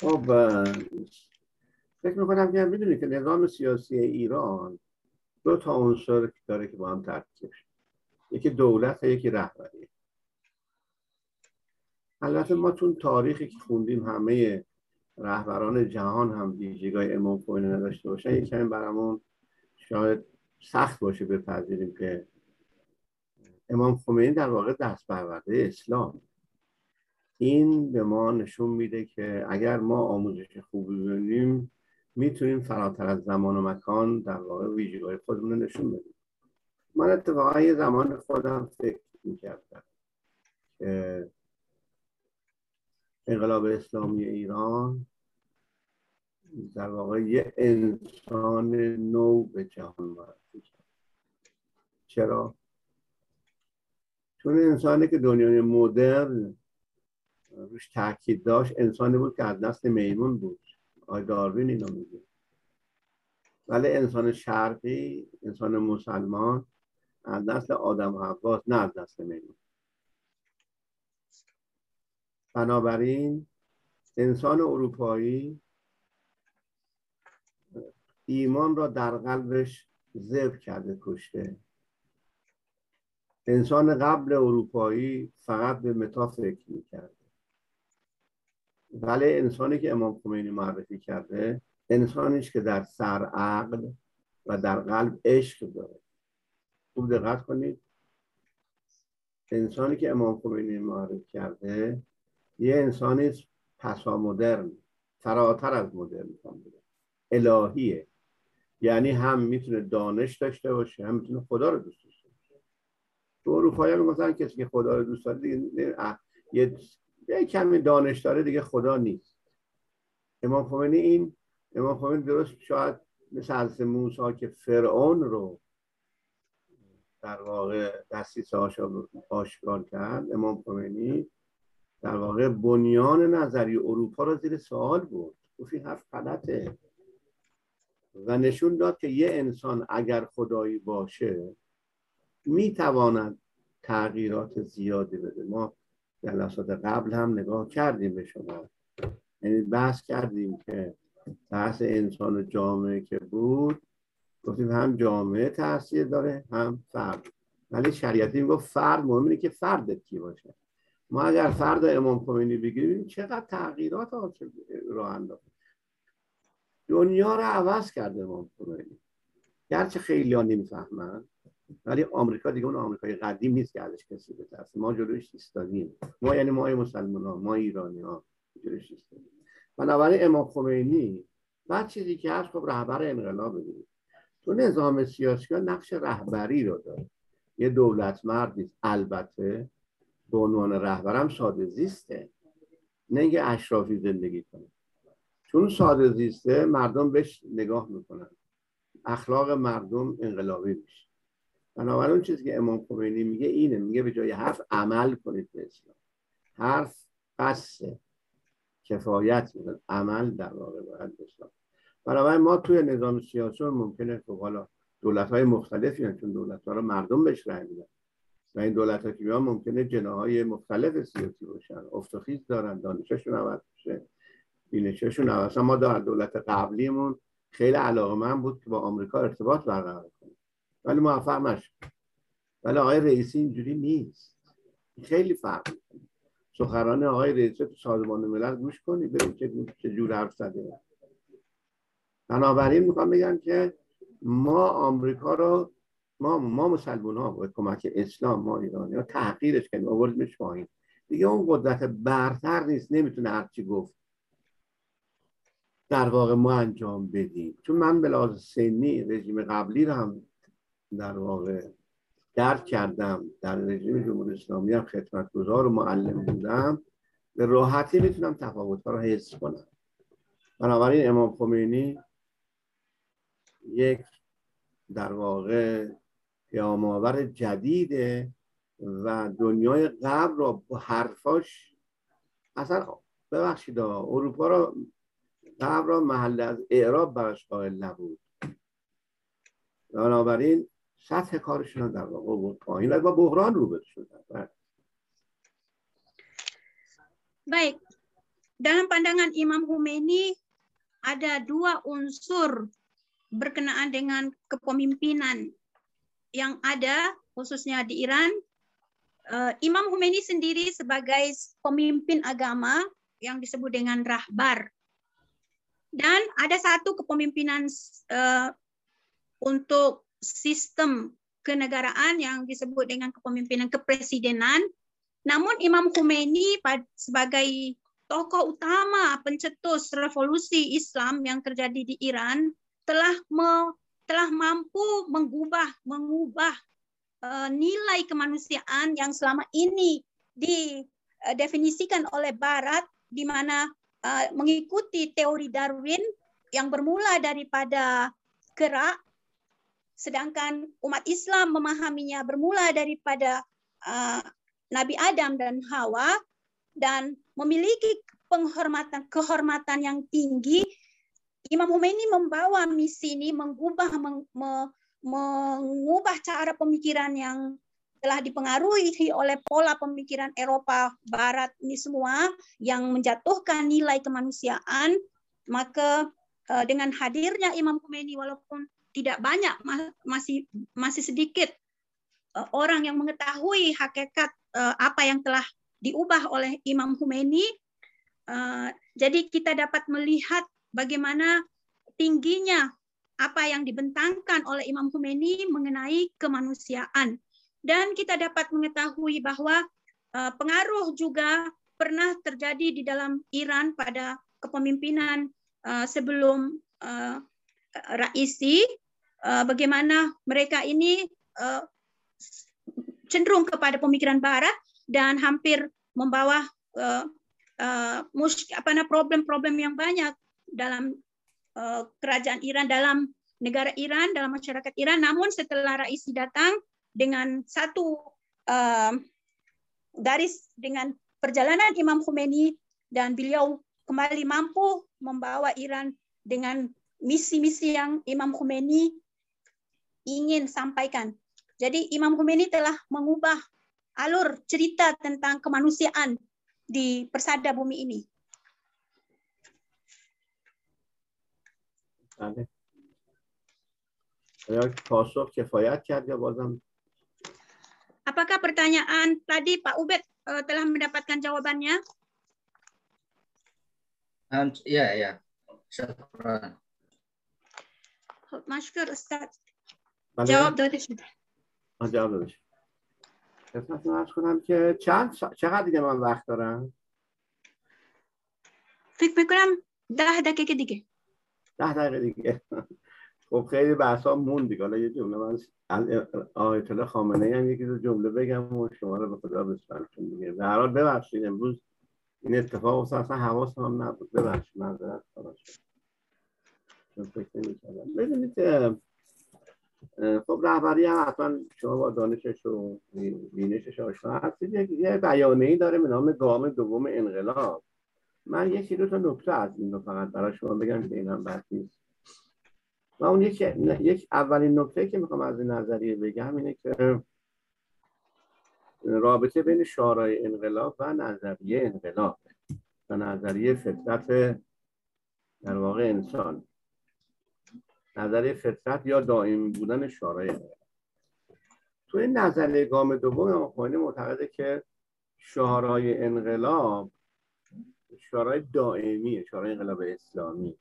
خب فکر می‌کنم که می‌دونید که نظام سیاسی ایران دو تا عنصر داره که با هم ترکیب شد یکی دولت یکی رهبری. البته ما تون تاریخی که خوندیم همه رهبران جهان هم ویژگاه امام خمینی نداشته باشن کمی برامون شاید سخت باشه بپذیریم که امام خمینی در واقع دست برورده اسلام. این به ما نشون میده که اگر ما آموزش خوبی ببینیم می‌تونیم فراتر از زمان و مکان در واقع ویژگاه خودمون رو نشون بدیم. من اتفاقا یه زمان خودم فکر می‌کردم که انقلاب اسلامی ایران در واقع یه انسان نو به جهان معرفی کرد چرا؟ چون انسانی که دنیای مدرن روش تاکید داشت انسانی بود که از دست میمون بود. آی داروین اینو میگه. ولی انسان شرقی انسان مسلمان از دست آدم و نه از دست میمون بنابراین انسان اروپایی ایمان را در قلبش ذبح کرده کشته. انسان قبل اروپایی فقط به متا فکر می‌کرد ولی انسانی که امام خمینی معرفی کرده انسانیش که در سر عقل و در قلب عشق داره. خوب دقت کنید. انسانی که امام خمینی معرفی کرده یه انسانی پسا مدرن فراتر از مدرن بوده الهیه. یعنی هم می‌تونه دانش داشته باشه هم می‌تونه خدا رو دوست داشته باشه. تو اروپایی هم کسی که خدا رو دوست داره یه یه کمی دانش داره دیگه خدا نیست. امام خمینی این امام خمینی درست شاید مثل حضرت موسی که فرعون رو در واقع دستیسه آشکار کرد امام خمینی. در واقع بنیان نظری اروپا رو زیر سوال بود گفت این حرف غلطه. و نشون داد که یه انسان اگر خدایی باشه می‌تواند تغییرات زیادی بده. ما جلسات قبل هم نگاه کردیم به شما. یعنی بحث کردیم که بحث انسان جامعه که بود گفتیم هم جامعه تاثیر داره هم فرد. ولی شریعتی می‌گفت فرد مهمه که فردت کی باشه. ما اگر فرد امام خمینی بگیریم چقدر تغییرات راه انداخت. دنیا رو عوض کرده امام خمینی. گرچه خیلی ها نمی‌فهمن ولی آمریکا دیگه اون آمریکای قدیم نیست که ازش کسی بترسه ما جلوش ایستادیم. ما یعنی ما مسلمان ها ما ایرانی ها جلوش ایستادیم. بنابراین امام خمینی بعد چیزی که هست خب رهبر انقلاب بگیرید تو نظام سیاسی ها نقش رهبری رو داره. یه دولت مرد نیست البته به عنوان رهبرم ساده زیسته. نه اینکه اشرافی زندگی کنه. چون ساده زیسته مردم بهش نگاه می‌کنن. اخلاق مردم انقلابی میشه. بنابراین اون چیزی که امام خمینی میگه اینه. میگه به جای حرف عمل کنید به اسلام. حرف بسه کفایت میده عمل در واقع باید اسلام بنابراین ما توی نظام سیاسی ممکنه خب حالا دولت های مختلفی هستن چون دولت ها رو مردم بهش رای میدن. و این دولت ها که ممکنه جناهای مختلف سیاسی باشن. افتخیز دارن دانششون عوض بشه بینششون عوض. ما در دولت قبلیمون خیلی علاقه من بود که با آمریکا ارتباط برقرار کنیم. ولی موفق نشد. ولی آقای رئیسی اینجوری نیست. خیلی فرق سخران آقای رئیسی تو سازمان ملل گوش کنید ببینید چه جور حرف زده. بنابراین می‌خوام بگم که ما آمریکا رو ما ما مسلمان ها با کمک اسلام ما ایرانی ها تحقیرش کنیم آوردیمش پایین. دیگه اون قدرت برتر نیست نمی‌تونه هرچی گفت در واقع ما انجام بدیم. چون من به لحاظ سنی رژیم قبلی رو هم در واقع درک کردم در رژیم جمهوری اسلامی هم خدمتگزار و معلم بودم. به راحتی می‌تونم تفاوت رو حس کنم. بنابراین امام خمینی یک در واقع پیامآور جدیده و دنیای قبل را با حرفاش اصلا ببخشید اروپا را قبل را محل از اعراب براش قائل نبود. بنابراین سطح کارشون در واقع بود پایین و با بحران روبرو شدن. Baik, dalam pandangan Imam Khomeini ada dua unsur berkenaan dengan kepemimpinan yang ada khususnya di Iran. Uh, Imam Khomeini sendiri sebagai pemimpin agama yang disebut dengan rahbar Dan ada satu kepemimpinan uh, untuk sistem kenegaraan yang disebut dengan kepemimpinan kepresidenan. Namun Imam Khomeini sebagai tokoh utama pencetus revolusi Islam yang terjadi di Iran telah me, telah mampu mengubah mengubah uh, nilai kemanusiaan yang selama ini didefinisikan oleh Barat di mana uh, mengikuti teori Darwin yang bermula daripada gerak sedangkan umat Islam memahaminya bermula daripada uh, Nabi Adam dan Hawa dan memiliki penghormatan kehormatan yang tinggi Imam Khomeini membawa misi ini mengubah meng, me, mengubah cara pemikiran yang telah dipengaruhi oleh pola pemikiran Eropa Barat ini semua yang menjatuhkan nilai kemanusiaan. Maka uh, dengan hadirnya Imam Khomeini walaupun tidak banyak masih masih sedikit uh, orang yang mengetahui hakikat uh, apa yang telah diubah oleh Imam Khomeini jadi kita dapat melihat bagaimana tingginya apa yang dibentangkan oleh Imam Khomeini mengenai kemanusiaan? Dan kita dapat mengetahui bahwa uh, pengaruh juga pernah terjadi di dalam Iran pada kepemimpinan uh, sebelum uh, Raisi, bagaimana mereka ini cenderung kepada pemikiran Barat dan hampir membawa problem-problem yang banyak dalam uh, kerajaan Iran, dalam negara Iran, dalam masyarakat Iran. Namun setelah Raisi datang, dengan satu uh, garis dengan perjalanan Imam Khomeini dan beliau kembali mampu membawa Iran dengan misi-misi yang Imam Khomeini ingin sampaikan. Jadi Imam Khomeini telah mengubah alur cerita tentang kemanusiaan di persada bumi ini. پاسخ کفایت کرد یا بازم Apakah pertanyaan tadi Pak Ubed uh, telah mendapatkan jawabannya? Um, ya, ya. Syukran. Masykur Ustaz. جواب داده شده جواب داده شده خدمتتون ارز کنم که چند سا... چقدر دیگه من وقت دارم فکر میکنم ده دقیقه دیگه ده دقیقه دیگه. خب خیلی بحث ها موند دیگه. حالا یه جمله من آیت الله خامنه هم یکی دو جمله بگم و شما رو به خدا بسپارم. دیگه به هر حال ببخشید امروز این اتفاق اصلا حواسم هم نبود. ببخشید معذرت خواهش ببینید خب رهبری هم حتما شما با دانشش و بینشش آشنا هستید. یه بیانیه ای داره به نام گام دوم انقلاب. من یکی دو تا نکته از این رو فقط برای شما بگم که این هم نیست. و اون یک, یک اولین نکته که می‌خوام از این نظریه بگم اینه که رابطه بین شارای انقلاب و نظریه انقلاب. و نظریه فطرت در واقع انسان. نظریه فطرت یا دائمی بودن شارای انقلاب. توی نظریه گام دوم امام معتقده که شارای انقلاب شارای دائمی شارای انقلاب اسلامی.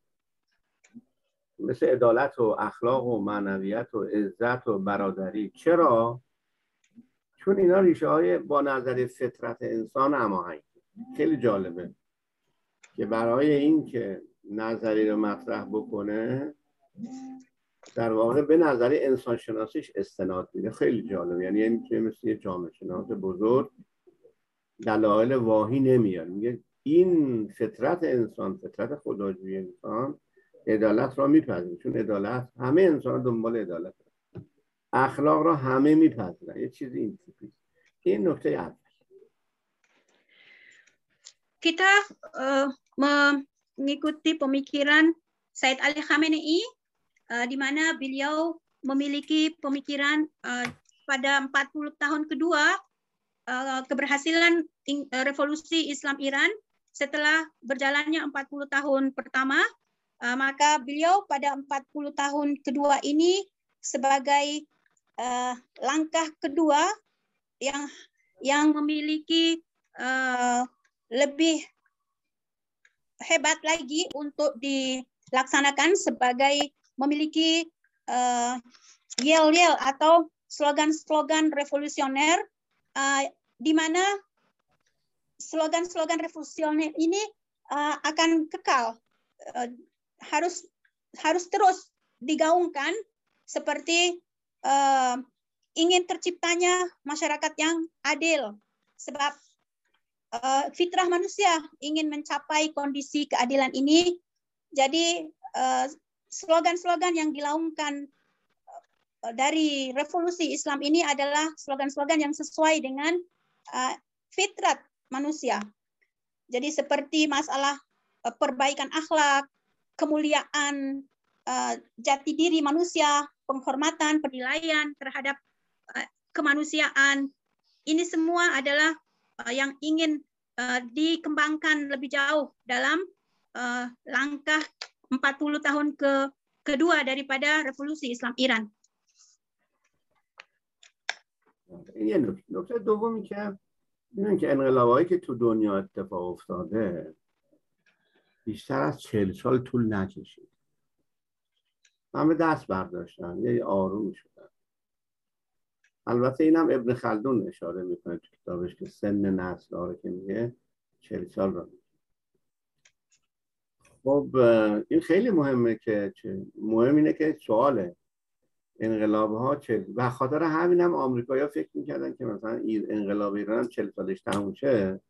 مثل عدالت و اخلاق و معنویت و عزت و برادری. چرا؟ چون اینا ریشه های با نظر فطرت انسان هماهنگ. خیلی جالبه که برای این که نظری رو مطرح بکنه در واقع به نظر انسان شناسیش استناد میده. خیلی جالب. یعنی می‌تونه مثل یه جامعه شناس بزرگ دلایل واهی نمیاد میگه این فطرت انسان فطرت خداجوی انسان عدالت را میپذیرن چون عدالت همه انسان دنبال عدالت اخلاق را همه میپذیرن یه چیزی این تیپی این نکته اول kita uh, mengikuti pemikiran Said Ali Khamenei uh, di mana beliau memiliki pemikiran uh, pada 40 tahun kedua uh, keberhasilan revolusi Islam Iran setelah berjalannya 40 tahun pertama Uh, maka beliau pada 40 tahun kedua ini sebagai uh, langkah kedua yang yang memiliki uh, lebih hebat lagi untuk di laksanakan sebagai memiliki yel-yel atau slogan-slogan revolusioner di mana slogan-slogan revolusioner ini uh, akan kekal. Uh, harus harus terus digaungkan seperti uh, ingin terciptanya masyarakat yang adil. Sebab uh, fitrah manusia ingin mencapai kondisi keadilan ini. Jadi slogan-slogan uh, yang dilaungkan dari revolusi Islam ini adalah slogan-slogan yang sesuai dengan uh, fitrat manusia. Jadi seperti masalah uh, perbaikan akhlak, kemuliaan, uh, jati diri manusia, penghormatan, penilaian terhadap Eh, kemanusiaan. Ini semua adalah eh, yang ingin eh, dikembangkan lebih jauh dalam langkah 40 tahun ke kedua daripada revolusi Islam Iran. یه نکته دومی که اینه که انقلابایی که تو دنیا اتفاق افتاده بیشتر از چهل سال طول نکشید. همه دست برداشتن یه آروم شدن البته اینم ابن خلدون اشاره می‌کنه تو کتابش که سن نسل رو که میگه چهل سال رو خب این خیلی مهمه که مهم اینه که سواله. انقلاب ها چل و خاطر همین هم آمریکایی فکر می‌کردن که مثلا انقلاب ایران هم چل سالش تموم شه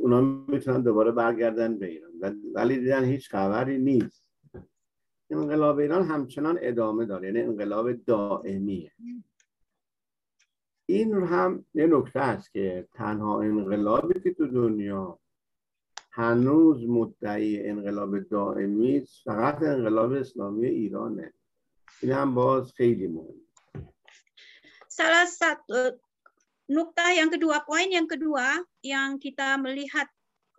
اونا می‌تونن دوباره برگردن به ایران. ولی دیدن هیچ خبری نیست. انقلاب ایران همچنان ادامه داره یعنی انقلاب دائمیه. این هم یه نکته است که تنها انقلابی که تو دنیا هنوز مدعی انقلاب دائمی فقط انقلاب اسلامی ایرانه این هم باز خیلی مهم salah satu nukta yang kedua poin yang kedua yang kita melihat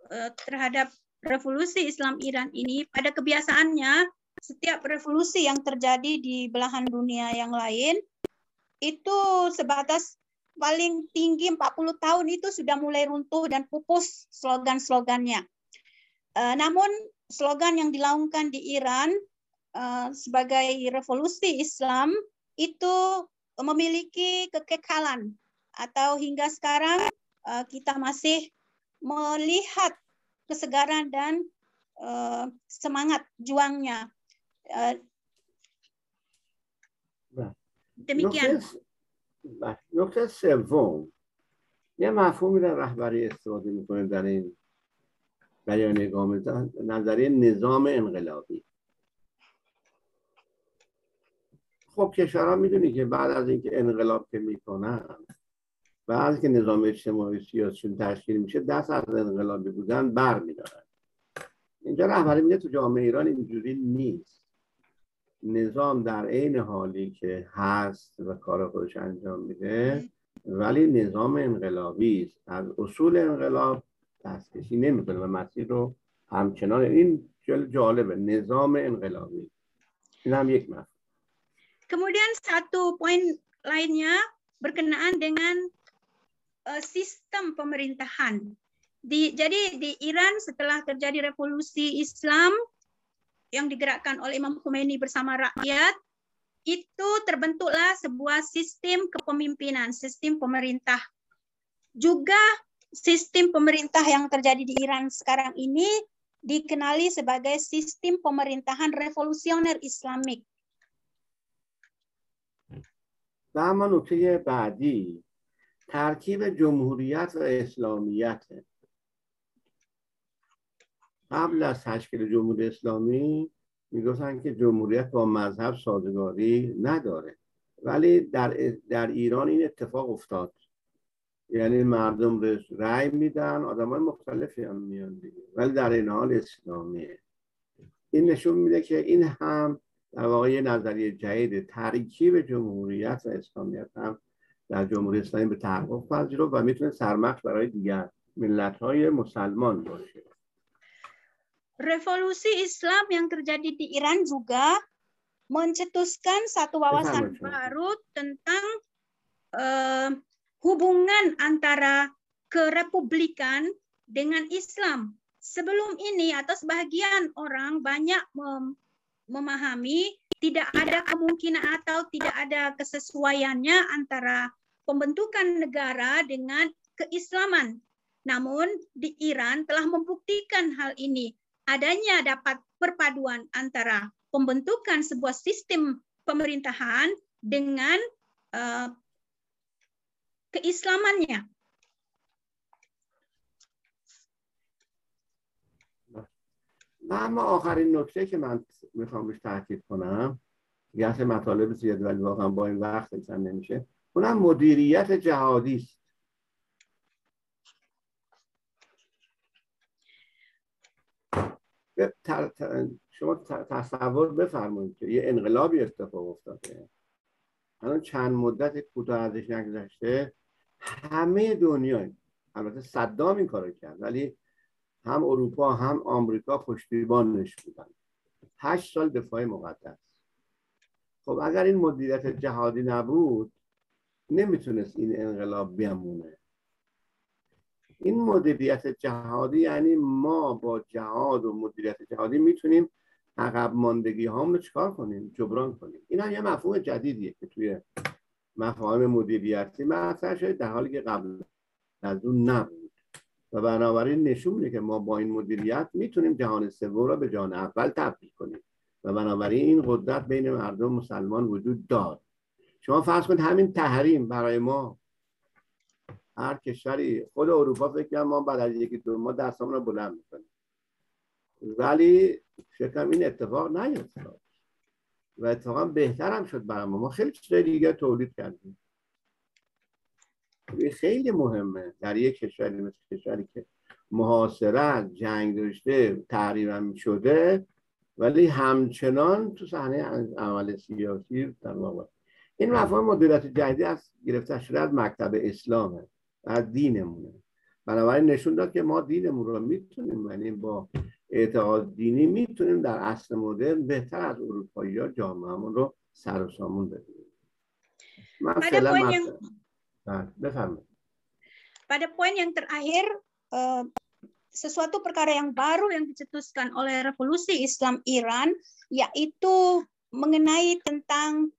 uh, terhadap revolusi Islam Iran ini pada kebiasaannya setiap revolusi yang terjadi di belahan dunia yang lain itu sebatas paling tinggi 40 tahun itu sudah mulai runtuh dan pupus slogan-slogannya. Uh, namun slogan yang dilaungkan di Iran uh, sebagai revolusi Islam itu memiliki kekekalan atau hingga sekarang uh, kita masih melihat kesegaran dan uh, semangat juangnya. Uh, demikian. Okay. نکته سوم. یه مفهومی در رهبری استفاده می‌کنه در این بیان نگاه نظریه نظام انقلابی. خب کشورها می‌دونی که بعد از اینکه انقلاب که می‌کنن بعد که نظام اجتماعی سیاسیشون تشکیل میشه دست از انقلابی بودن بر میدارن اینجا رهبری میگه تو جامعه ایران اینجوری نیست. نظام در عین حالی که هست و کار خودش انجام میده ولی نظام انقلابی است. از اصول انقلاب دستکشی نمی‌کنه و مسیر رو همچنان این جالبه نظام انقلابی. این هم یک مفهوم. Kemudian satu poin lainnya berkenaan dengan uh, sistem pemerintahan. Di, jadi di Iran setelah terjadi revolusi Islam yang digerakkan oleh Imam Khomeini bersama rakyat itu terbentuklah sebuah sistem kepemimpinan, sistem pemerintah. Juga sistem pemerintah yang terjadi di Iran sekarang ini dikenali sebagai sistem pemerintahan revolusioner Islamik. و اما نکته بعدی ترکیب جمهوریت و اسلامیت قبل از تشکیل جمهوری اسلامی می‌گفتن که جمهوریت با مذهب سازگاری نداره. ولی در, در ایران این اتفاق افتاد. یعنی مردم رأی میدن آدم های مختلفی هم میان دیگه. ولی در این حال اسلامیه. این نشون میده که این هم در واقع یه نظریه جدید ترکیب جمهوریت و اسلامیت هم در جمهوری اسلامی به تحقق پذیرفت و می‌تونه سرمخش برای دیگر ملت های مسلمان باشه. Revolusi Islam yang terjadi di Iran juga mencetuskan satu wawasan baru tentang uh, hubungan antara kerepublikan dengan Islam sebelum ini atau sebagian orang banyak mem memahami tidak ada kemungkinan atau tidak ada kesesuaiannya antara pembentukan negara dengan keislaman. Namun di Iran telah membuktikan hal ini Adanya dapat perpaduan antara pembentukan sebuah sistem pemerintahan dengan uh, keislamannya. و اما آخرین نکته که من میخوام روش تاکید کنم گرچه مطالب زیاد ولی واقعا با این وقت نمیشه اونم مدیریت جهادی است شما تصور بفرمایید که یه انقلابی اتفاق افتاده. الان چند مدت کوتاه ازش نگذشته همه دنیا البته صدام این کارو کرد ولی هم اروپا هم آمریکا پشتیبانش بودن. هشت سال دفاع مقدس. خب اگر این مدیریت جهادی نبود نمی‌تونست این انقلاب بمونه این مدیریت جهادی یعنی ما با جهاد و مدیریت جهادی می‌تونیم عقب ماندگی رو چکار کنیم؟ جبران کنیم. این هم یه مفهوم جدیدیه که توی مفاهیم مدیریتی مطرح شده در حالی که قبل از اون نبود. و بنابراین نشون میده که ما با این مدیریت می‌تونیم جهان سوم را به جهان اول تبدیل کنیم. و بنابراین این قدرت بین مردم مسلمان وجود دار شما فرض کنید همین تحریم برای ما هر کشوری. خود اروپا فکر ما بعد از یکی دو ما دستمون رو بلند می‌کنیم. ولی شکم این اتفاق نیفتاد و اتفاقا بهتر هم شد برای ما. ما خیلی چیزای دیگه تولید کردیم. خیلی مهمه. در یک کشوری مثل کشوری که محاصرت جنگ داشته تحریم شده ولی همچنان تو صحنه عمل سیاسی در واقع. این مفاهیم مدیریت جدیدی از گرفته شده از مکتب اسلامه. از دینمونه بنابراین نشون داد که ما دینمون رو میتونیم یعنی با اعتقاد دینی میتونیم در اصل مدرن بهتر از اروپایی ها جامعهمون رو سر و سامون بدیم من Pada poin yang terakhir, sesuatu perkara yang baru yang dicetuskan oleh revolusi Islam Iran, yaitu mengenai tentang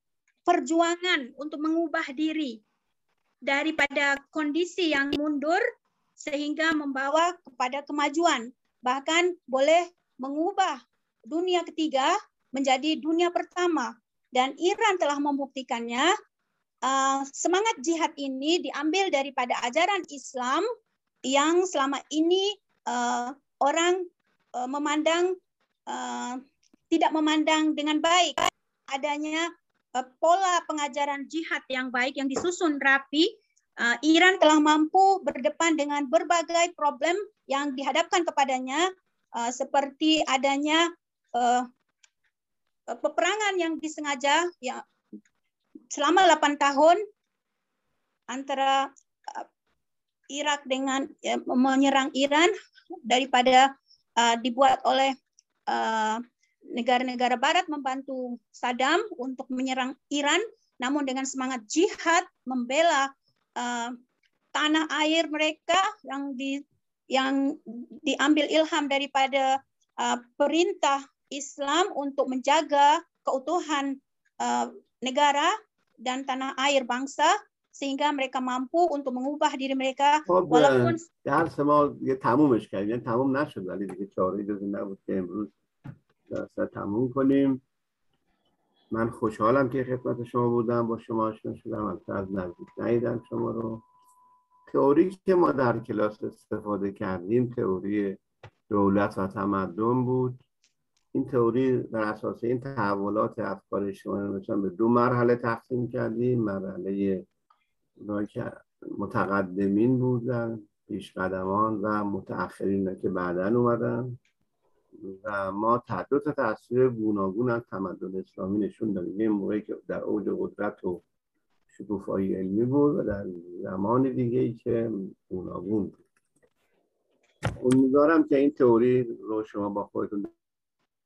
perjuangan untuk mengubah diri daripada kondisi yang mundur sehingga membawa kepada kemajuan. Bahkan boleh mengubah dunia ketiga menjadi dunia pertama. Dan Iran telah membuktikannya uh, semangat jihad ini diambil daripada ajaran Islam yang selama ini uh, orang uh, memandang tidak memandang dengan baik adanya pola pengajaran jihad yang baik yang disusun rapi uh, Iran telah mampu berdepan dengan berbagai problem yang dihadapkan kepadanya uh, seperti adanya peperangan yang disengaja yang selama 8 tahun antara Irak dengan ya, menyerang Iran daripada dibuat oleh negara-negara Barat membantu Saddam untuk menyerang Iran, namun dengan semangat jihad membela uh, tanah air mereka yang di yang diambil ilham daripada uh, perintah Islam untuk menjaga keutuhan uh, negara dan tanah air bangsa sehingga mereka mampu untuk mengubah diri mereka خب walaupun درس ما یه تمومش کردیم یعنی تموم نشد ولی دیگه چاره جزی نبود که امروز درس تموم کنیم. من خوشحالم که خدمت شما بودم با شما آشنا شدم. از نزدیک ندیدم شما رو. تئوری که ما در کلاس استفاده کردیم تئوری دولت و تمدن بود. این تئوری بر اساس این تحولات افکار شما مثلا به دو مرحله تقسیم کردیم. مرحله که متقدمین بودن پیشقدمان و متأخرین که بعدا اومدن. و ما دو تا تصویر گوناگون از تمدن اسلامی نشون دادیم. یه موقعی که در اوج قدرت و شکوفایی علمی بود و در زمان دیگه ای که گوناگون بود. امیدوارم که این تئوری رو شما با خودتون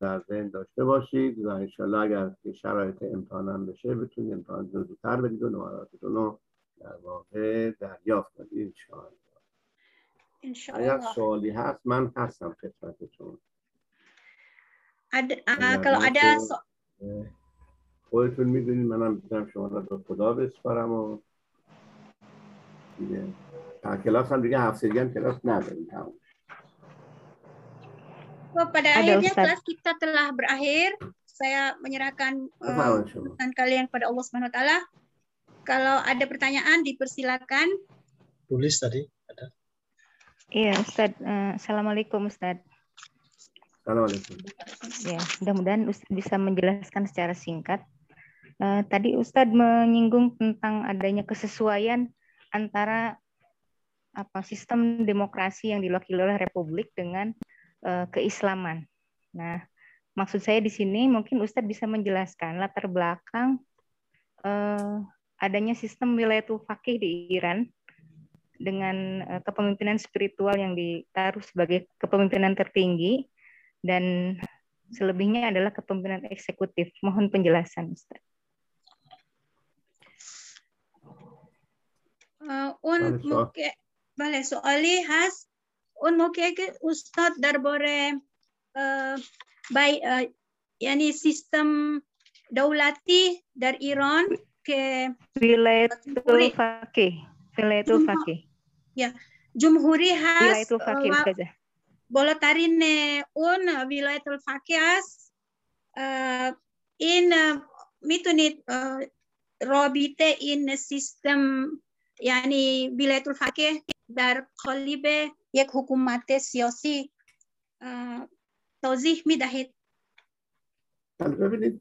در ذهن داشته باشید و انشالله اگر که شرایط امتحانم بشه بتونید امتحان زودتر بدید و نمراتتون رو در واقع دریافت کنید. انشاءالله. اگر سوالی هست من هستم خدمت شما kalau ada so خودتون میدونید منم میتونم شما رو به خدا بسپارم و دیگه کلاس هم دیگه هفته دیگه هم کلاس نداریم تموم So, pada Ada, akhirnya Ustaz. kelas kita telah berakhir. Saya menyerahkan uh, kalian kepada Allah Subhanahu wa taala. Kalau ada pertanyaan dipersilakan. Tulis tadi ada. Iya, Ustaz. Uh, Assalamualaikum, Ustaz. Assalamualaikum. Ya, mudah-mudahan Ustaz bisa menjelaskan secara singkat. Uh, tadi Ustadz menyinggung tentang adanya kesesuaian antara apa sistem demokrasi yang diwakili oleh republik dengan uh, keislaman. Nah, maksud saya di sini mungkin Ustadz bisa menjelaskan latar belakang uh, adanya sistem wilayatul fakih di Iran dengan kepemimpinan spiritual yang ditaruh sebagai kepemimpinan tertinggi dan selebihnya adalah kepemimpinan eksekutif. Mohon penjelasan, Ustaz. Uh, un muke boleh. Soali has un mungkin ustad darbore uh, by uh, yani sistem daulati dari Iran ke wilayatul fakih wilayatul fakih ya jumhuri has wilayatul fakih saja uh, bolatarin un fakih has in mitunit robite in sistem yani wilayatul fakih dar qalibe یک حکومت سیاسی توضیح می دهید ببینید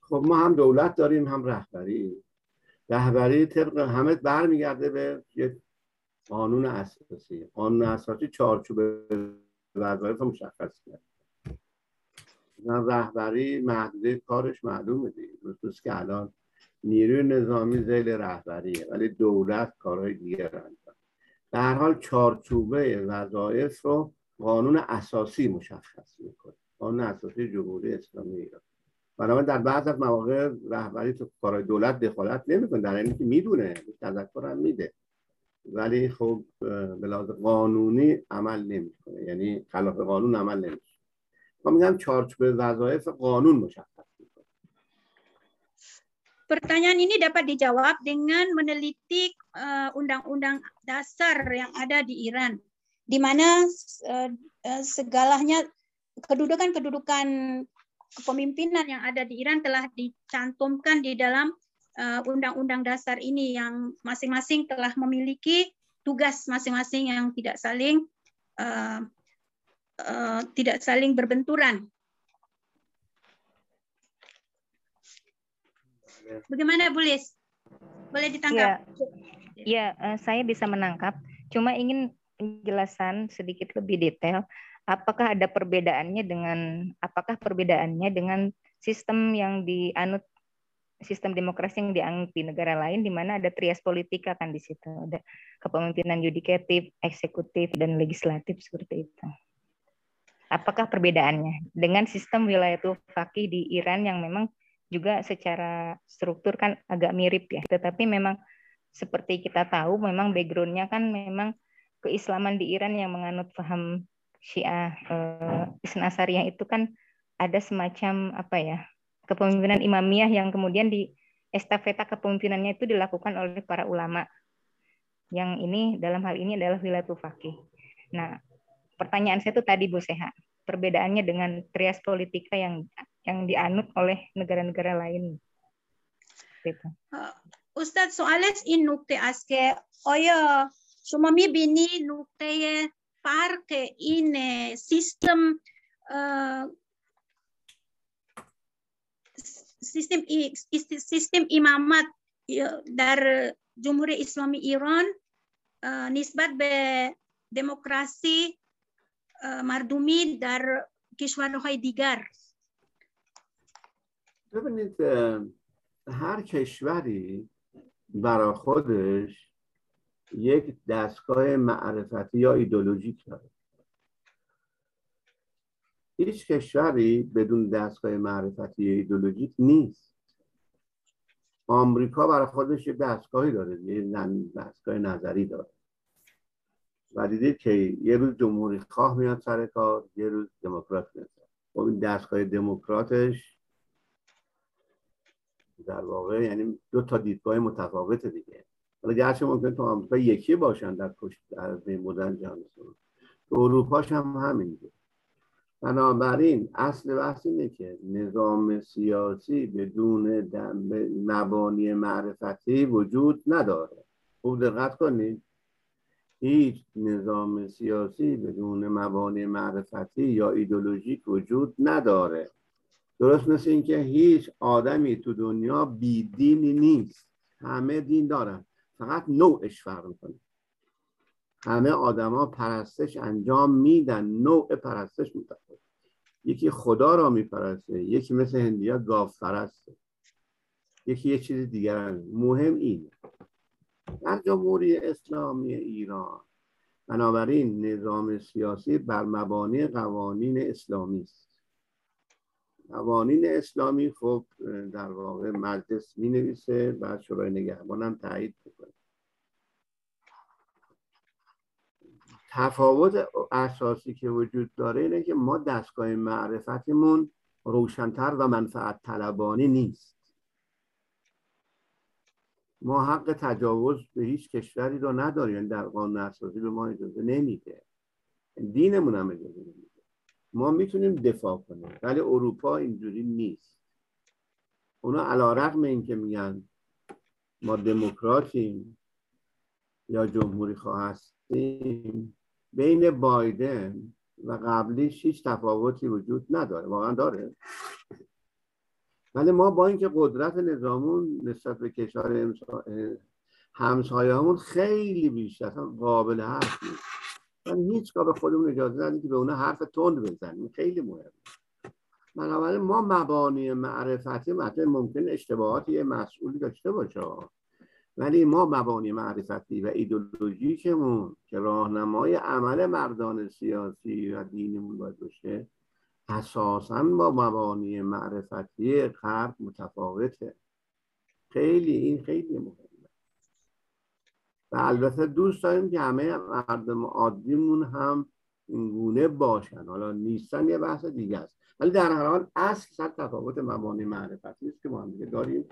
خب ما هم دولت داریم هم رهبری رهبری طبق همه برمیگرده به یک قانون اساسی. قانون اساسی چارچوب وظایف مشخص کرد. رهبری محدوده کارش معلومه دیگه. درست که الان نیروی نظامی زیل رهبریه ولی دولت کارهای دیگه انجام به هر حال چارچوبه وظایف رو قانون اساسی مشخص می‌کنه. قانون اساسی جمهوری اسلامی ایران. بنابراین در بعض از مواقع رهبری تو کارهای دولت دخالت نمی‌کنه در اینکه می‌دونه تذکر هم میده. ولی خب به قانونی عمل نمیکنه یعنی خلاف قانون عمل نمیکنه ما میگم چارچوب وظایف قانون مشخص Pertanyaan ini dapat dijawab dengan meneliti eh, undang-undang uh, dasar yang ada di Iran, di mana uh, segalanya kedudukan-kedudukan kepemimpinan yang ada di Iran telah dicantumkan di dalam undang-undang uh, dasar ini yang masing-masing telah memiliki tugas masing-masing yang tidak saling uh, uh, tidak saling berbenturan Bagaimana Bulis? Boleh ditangkap? Ya, ya saya bisa menangkap. Cuma ingin penjelasan sedikit lebih detail. Apakah ada perbedaannya dengan apakah perbedaannya dengan sistem yang dianut sistem demokrasi yang dianut di negara lain di mana ada trias politika kan di situ ada kepemimpinan yudikatif, eksekutif dan legislatif seperti itu. Apakah perbedaannya dengan sistem wilayah fakih di Iran yang memang juga secara struktur kan agak mirip ya. Tetapi memang seperti kita tahu memang backgroundnya kan memang keislaman di Iran yang menganut paham Syiah eh, Isna Asariyah itu kan ada semacam apa ya kepemimpinan imamiyah yang kemudian di estafeta kepemimpinannya itu dilakukan oleh para ulama yang ini dalam hal ini adalah wilayatul faqih. Nah, pertanyaan saya itu tadi Bu Seha, perbedaannya dengan trias politika yang yang dianut oleh negara-negara lain. Gitu. Uh, Ustadz soalnya in nukte aske oya شما میبینی نقطه فرق این سیستم sistem sistem imamat در جمهوری اسلامی ایران نسبت به دموکراسی مردمی در کشورهای دیگر ببینید هر کشوری برای خودش یک دستگاه معرفتی یا ایدولوژیک داره. هیچ کشوری بدون دستگاه معرفتی ایدولوژیک نیست. آمریکا برای خودش یک دستگاهی داره یه دستگاه نظری داره. و دیدید که یه روز جمهوری خواه میاد سر کار یه روز دموکرات میاد خب این دستگاه دموکراتش در واقع یعنی دو تا دیدگاه متفاوت دیگه. حالا گرچه ممکن تو آمریکا یکی باشن در کشت در بودن جهان. تو اروپاش هم همینجور بنابراین اصل بحث اینه که نظام سیاسی بدون مبانی معرفتی وجود نداره. خوب دقت کنید. هیچ نظام سیاسی بدون مبانی معرفتی یا ایدولوژیک وجود نداره. درست مثل اینکه هیچ آدمی تو دنیا بیدینی نیست. همه دین دارن. فقط نوعش فرق می‌کنه. همه آدما پرستش انجام میدن نوع پرستش متفاوت. یکی خدا را میپرسته یکی مثل هندیا گاف پرسته یکی یه چیز دیگر مهم اینه. در جمهوری اسلامی ایران بنابراین نظام سیاسی بر مبانی قوانین اسلامی است. قوانین اسلامی خب در واقع مجلس می نویسه بعد شورای نگهبان هم تایید می‌کنه. تفاوت اساسی که وجود داره اینه که ما دستگاه معرفتمون روشنتر و منفعت طلبانی نیست. ما حق تجاوز به هیچ کشوری رو نداریم. یعنی در قانون اساسی به ما اجازه نمیده. دینمون هم اجازه نمیده. ما می‌تونیم دفاع کنیم ولی اروپا اینجوری نیست. اونا علا رقم این که میگن ما دموکراتیم یا جمهوری خواه هستیم بین بایدن و قبلیش هیچ تفاوتی وجود نداره. واقعا داره. ولی ما با اینکه قدرت نظامون نسبت به کشور همسایه‌مون خیلی بیشتر قابل حرف نیست. من هیچگاه به خودمون اجازه ندیم که به اون حرف تند بزنیم. خیلی مهمه بنابراین ما مبانی معرفتی مثلا ممکن اشتباهاتی مسئولی داشته باشه. ولی ما مبانی معرفتی و ایدولوژیکمون که راهنمای عمل مردان سیاسی و دینمون باید باشه اساسا با مبانی معرفتی غرب متفاوته. خیلی این خیلی مهمه. و البته دوست داریم که همه مردم عادیمون هم اینگونه باشن. حالا نیستن یه بحث دیگه است. ولی در هر حال اصل صد تفاوت مبانی معرفتی است که ما هم دیگه داریم.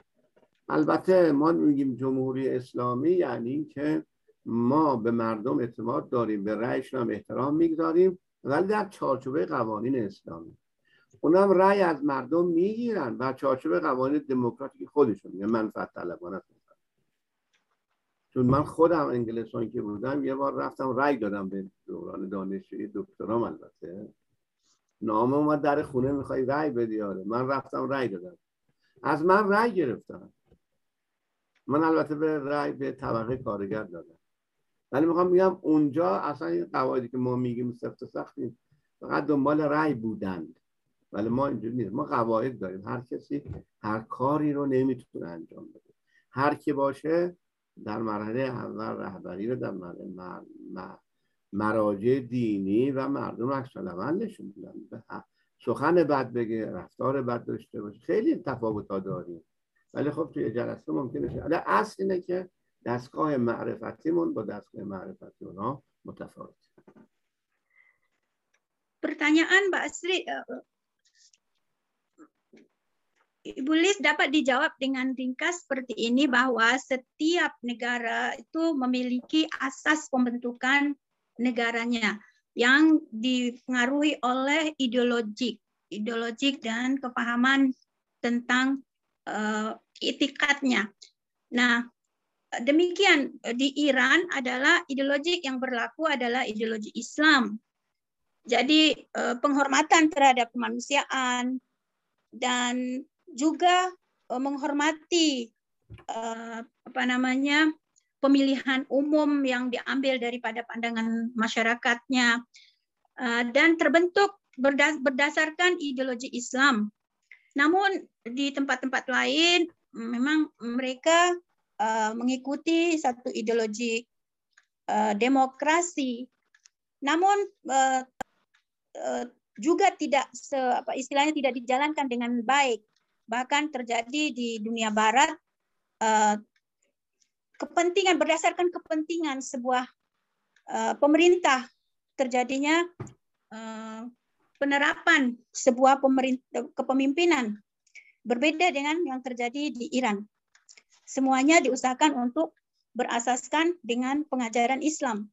البته ما میگیم جمهوری اسلامی یعنی که ما به مردم اعتماد داریم به رأیشون هم احترام می‌گذاریم ولی در چارچوبه قوانین اسلامی. اونم رأی از مردم می‌گیرن و چارچوب قوانین دموکراتیک خودشون یه منفعت طلبانه چون من خودم انگلستان که بودم یه بار رفتم رأی دادم به دوران دانشجویی دکترام البته. نام اومد در خونه می‌خوای رأی بدی؟ آره. من رفتم رأی دادم. از من رأی گرفتم من البته به رأی به طبقه کارگر دادم. ولی می‌خوام میگم اونجا اصلا این قواعدی که ما میگیم سفت و سختی فقط دنبال رأی بودند. ولی ما اینجوری نیست. ما قواعد داریم. هر کسی هر کاری رو نمی‌تونه انجام بده. هر کی باشه در مرحله اول رهبری رو در مرحله مراجع دینی و مردم عکس نشون میدن. سخن بد بگه رفتار بد داشته باشه. خیلی تفاوت ها داریم. ولی خب توی جلسه ممکنه ولی اصل اینه که دستگاه معرفتیمون با دستگاه معرفتی اونا متفاوت Pertanyaan Mbak Asri, Ibu Liz dapat dijawab dengan ringkas seperti ini bahwa setiap negara itu memiliki asas pembentukan negaranya yang dipengaruhi oleh ideologik, ideologik dan kepahaman tentang uh, itikadnya. Nah, demikian di Iran adalah ideologi yang berlaku adalah ideologi Islam. Jadi uh, penghormatan terhadap kemanusiaan dan juga uh, menghormati uh, apa namanya pemilihan umum yang diambil daripada pandangan masyarakatnya dan terbentuk berdasarkan ideologi Islam. Namun di tempat-tempat lain memang mereka uh, mengikuti satu ideologi uh, demokrasi. Namun uh, uh, juga tidak se, apa istilahnya tidak dijalankan dengan baik bahkan terjadi di dunia barat uh, kepentingan berdasarkan kepentingan sebuah uh, pemerintah terjadinya uh, penerapan sebuah kepemimpinan berbeda dengan yang terjadi di Iran. Semuanya diusahakan untuk berasaskan dengan pengajaran Islam.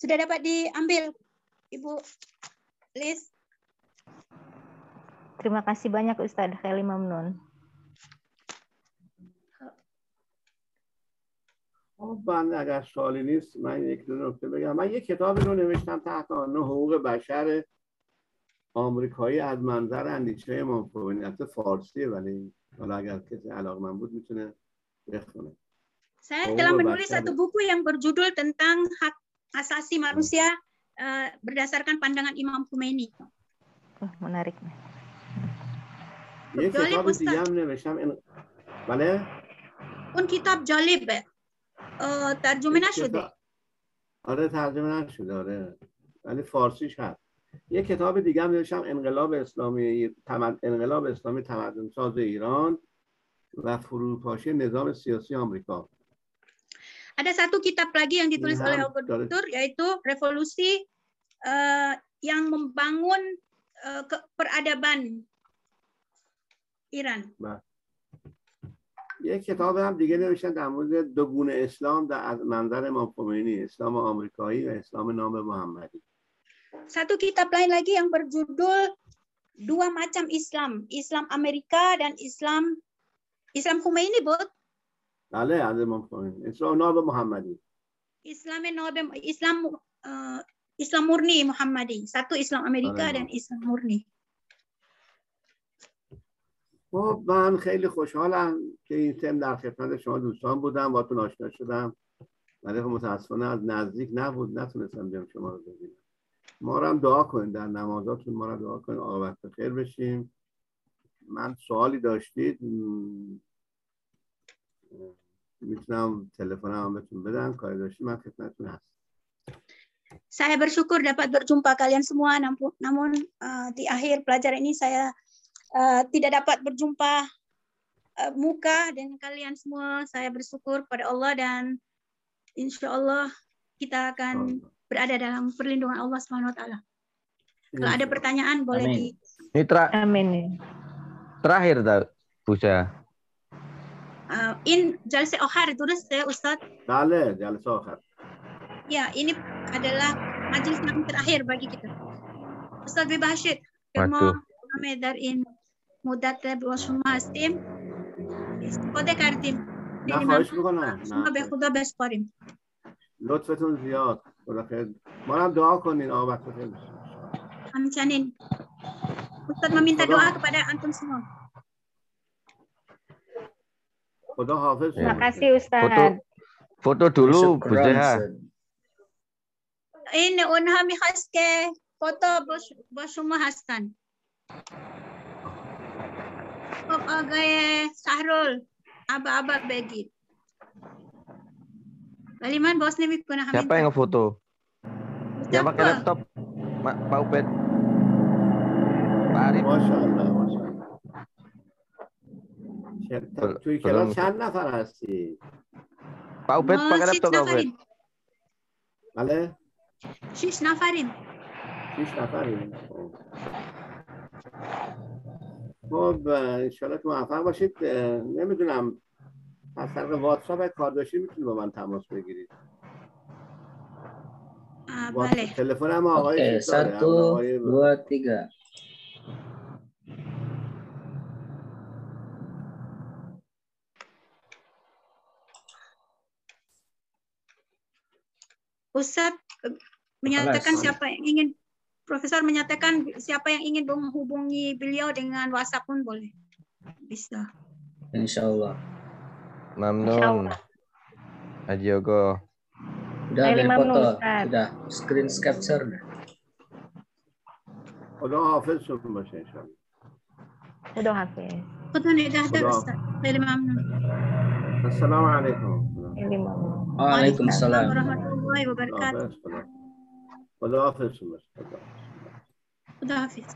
Sudah dapat diambil, Ibu Liz? Terima kasih banyak Ustadz Khali Mamnun. بنده اگر سوالی نیست من یک دو نکته بگم. من یک کتابی رو نوشتم تحت عنوان حقوق بشر آمریکایی از منظر اندیشه امام خمینی. فارسی ولی حالا اگر کسی علاقه من بود می‌تونه بخونه. Saya telah menulis satu buku yang berjudul tentang hak asasi manusia uh, berdasarkan pandangan Imam Khomeini. Oh, menarik. یک کتاب دیگه هم نوشتم بله اون کتاب جالبه ترجمه نشده آره ترجمه نشده آره ولی فارسیش هست یه کتاب دیگه هم نوشتم انقلاب اسلامی تمد... انقلاب اسلامی تمدن ساز ایران و فروپاشی نظام سیاسی آمریکا Ada satu kitab lagi yang ditulis oleh Albert Dutur yaitu revolusi uh, yang membangun uh, ke peradaban Iran. Bah. یک کتاب هم دیگه نوشتن در مورد دو اسلام در منظر امام خمینی اسلام آمریکایی و اسلام نام محمدی Satu kitab lain lagi yang berjudul dua macam Islam, Islam Amerika dan Islam Islam Khomeini, Bud? بله از امام خمینی اسلام ناب محمدی Islam ناب Islam uh, Islam murni Muhammadi. Satu Islam Amerika dan Islam murni. خب من خیلی خوشحالم که این تم در خدمت شما دوستان بودم باتون آشنا شدم. ولی خب متاسفانه از نزدیک نبود نتونستم بیام شما رو ببینم. ما رو هم دعا کنید در نمازاتون ما رو دعا کنید. آقا وقت خیر بشیم من سوالی داشتید می‌تونم تلفن هم بهتون بدم کاری داشتید من خدمتتون هست Saya bersyukur dapat berjumpa kalian semua, namun uh, di akhir pelajaran ini saya uh, tidak dapat berjumpa uh, muka dengan kalian semua. Saya bersyukur pada Allah dan insya Allah kita akan berada dalam perlindungan Allah Subhanahu Wa Taala. Kalau ada pertanyaan boleh Amin. di. Ini tra Amin. Terakhir, Bu Uh, in jalse akhir tulis saya Ustaz. Bale, jalse akhir. Ya, ini adalah majelis yang terakhir bagi kita. Ustaz Bibashid, Waduh. kami dari مدت با شما هستیم استفاده کردیم نه خواهش میکنم شما به خدا بسپاریم لطفتون زیاد خدا خیر ما هم دعا کنین آقا وقت خیر همچنین Ustaz meminta doa kepada antum semua. خدا حافظ Terima kasih Ustaz. Foto, foto dulu Bu Zeha. این اونها میخواست که فوتو با شما هستن Mahbub agay Sahrul. Aba-aba begit. Baliman, bos nih ko kami. Siapa yang ngefoto? Yang pakai laptop. Ma Pak Upet. Pak Arif. Masya Allah, Masya Allah. Cuy, kalau sana farasi. Pak Upet oh, pakai laptop Pak Upet. Nafarin. Şiş nafarin. Oh. خب انشالله که موفق باشید. نمی‌دونم از طریق واتساپ کار داشتی می‌تونی با من تماس بگیرید بله. تلفن هم آقای satu dua tiga Ustaz menyatakan siapa yang ingin Profesor menyatakan siapa yang ingin menghubungi beliau dengan WhatsApp pun boleh. Bisa. Insya Allah. Mamnun. Haji Yogo. Sudah ada foto. Sudah screen capture. خدا حافظ شما باشه انشاءالله خدا حافظ خدا نگهدار استاد خیلی ممنون السلام علیکم خیلی ممنون وعلیکم السلام ورحمة الله وبركاته خدا حافظ da vida.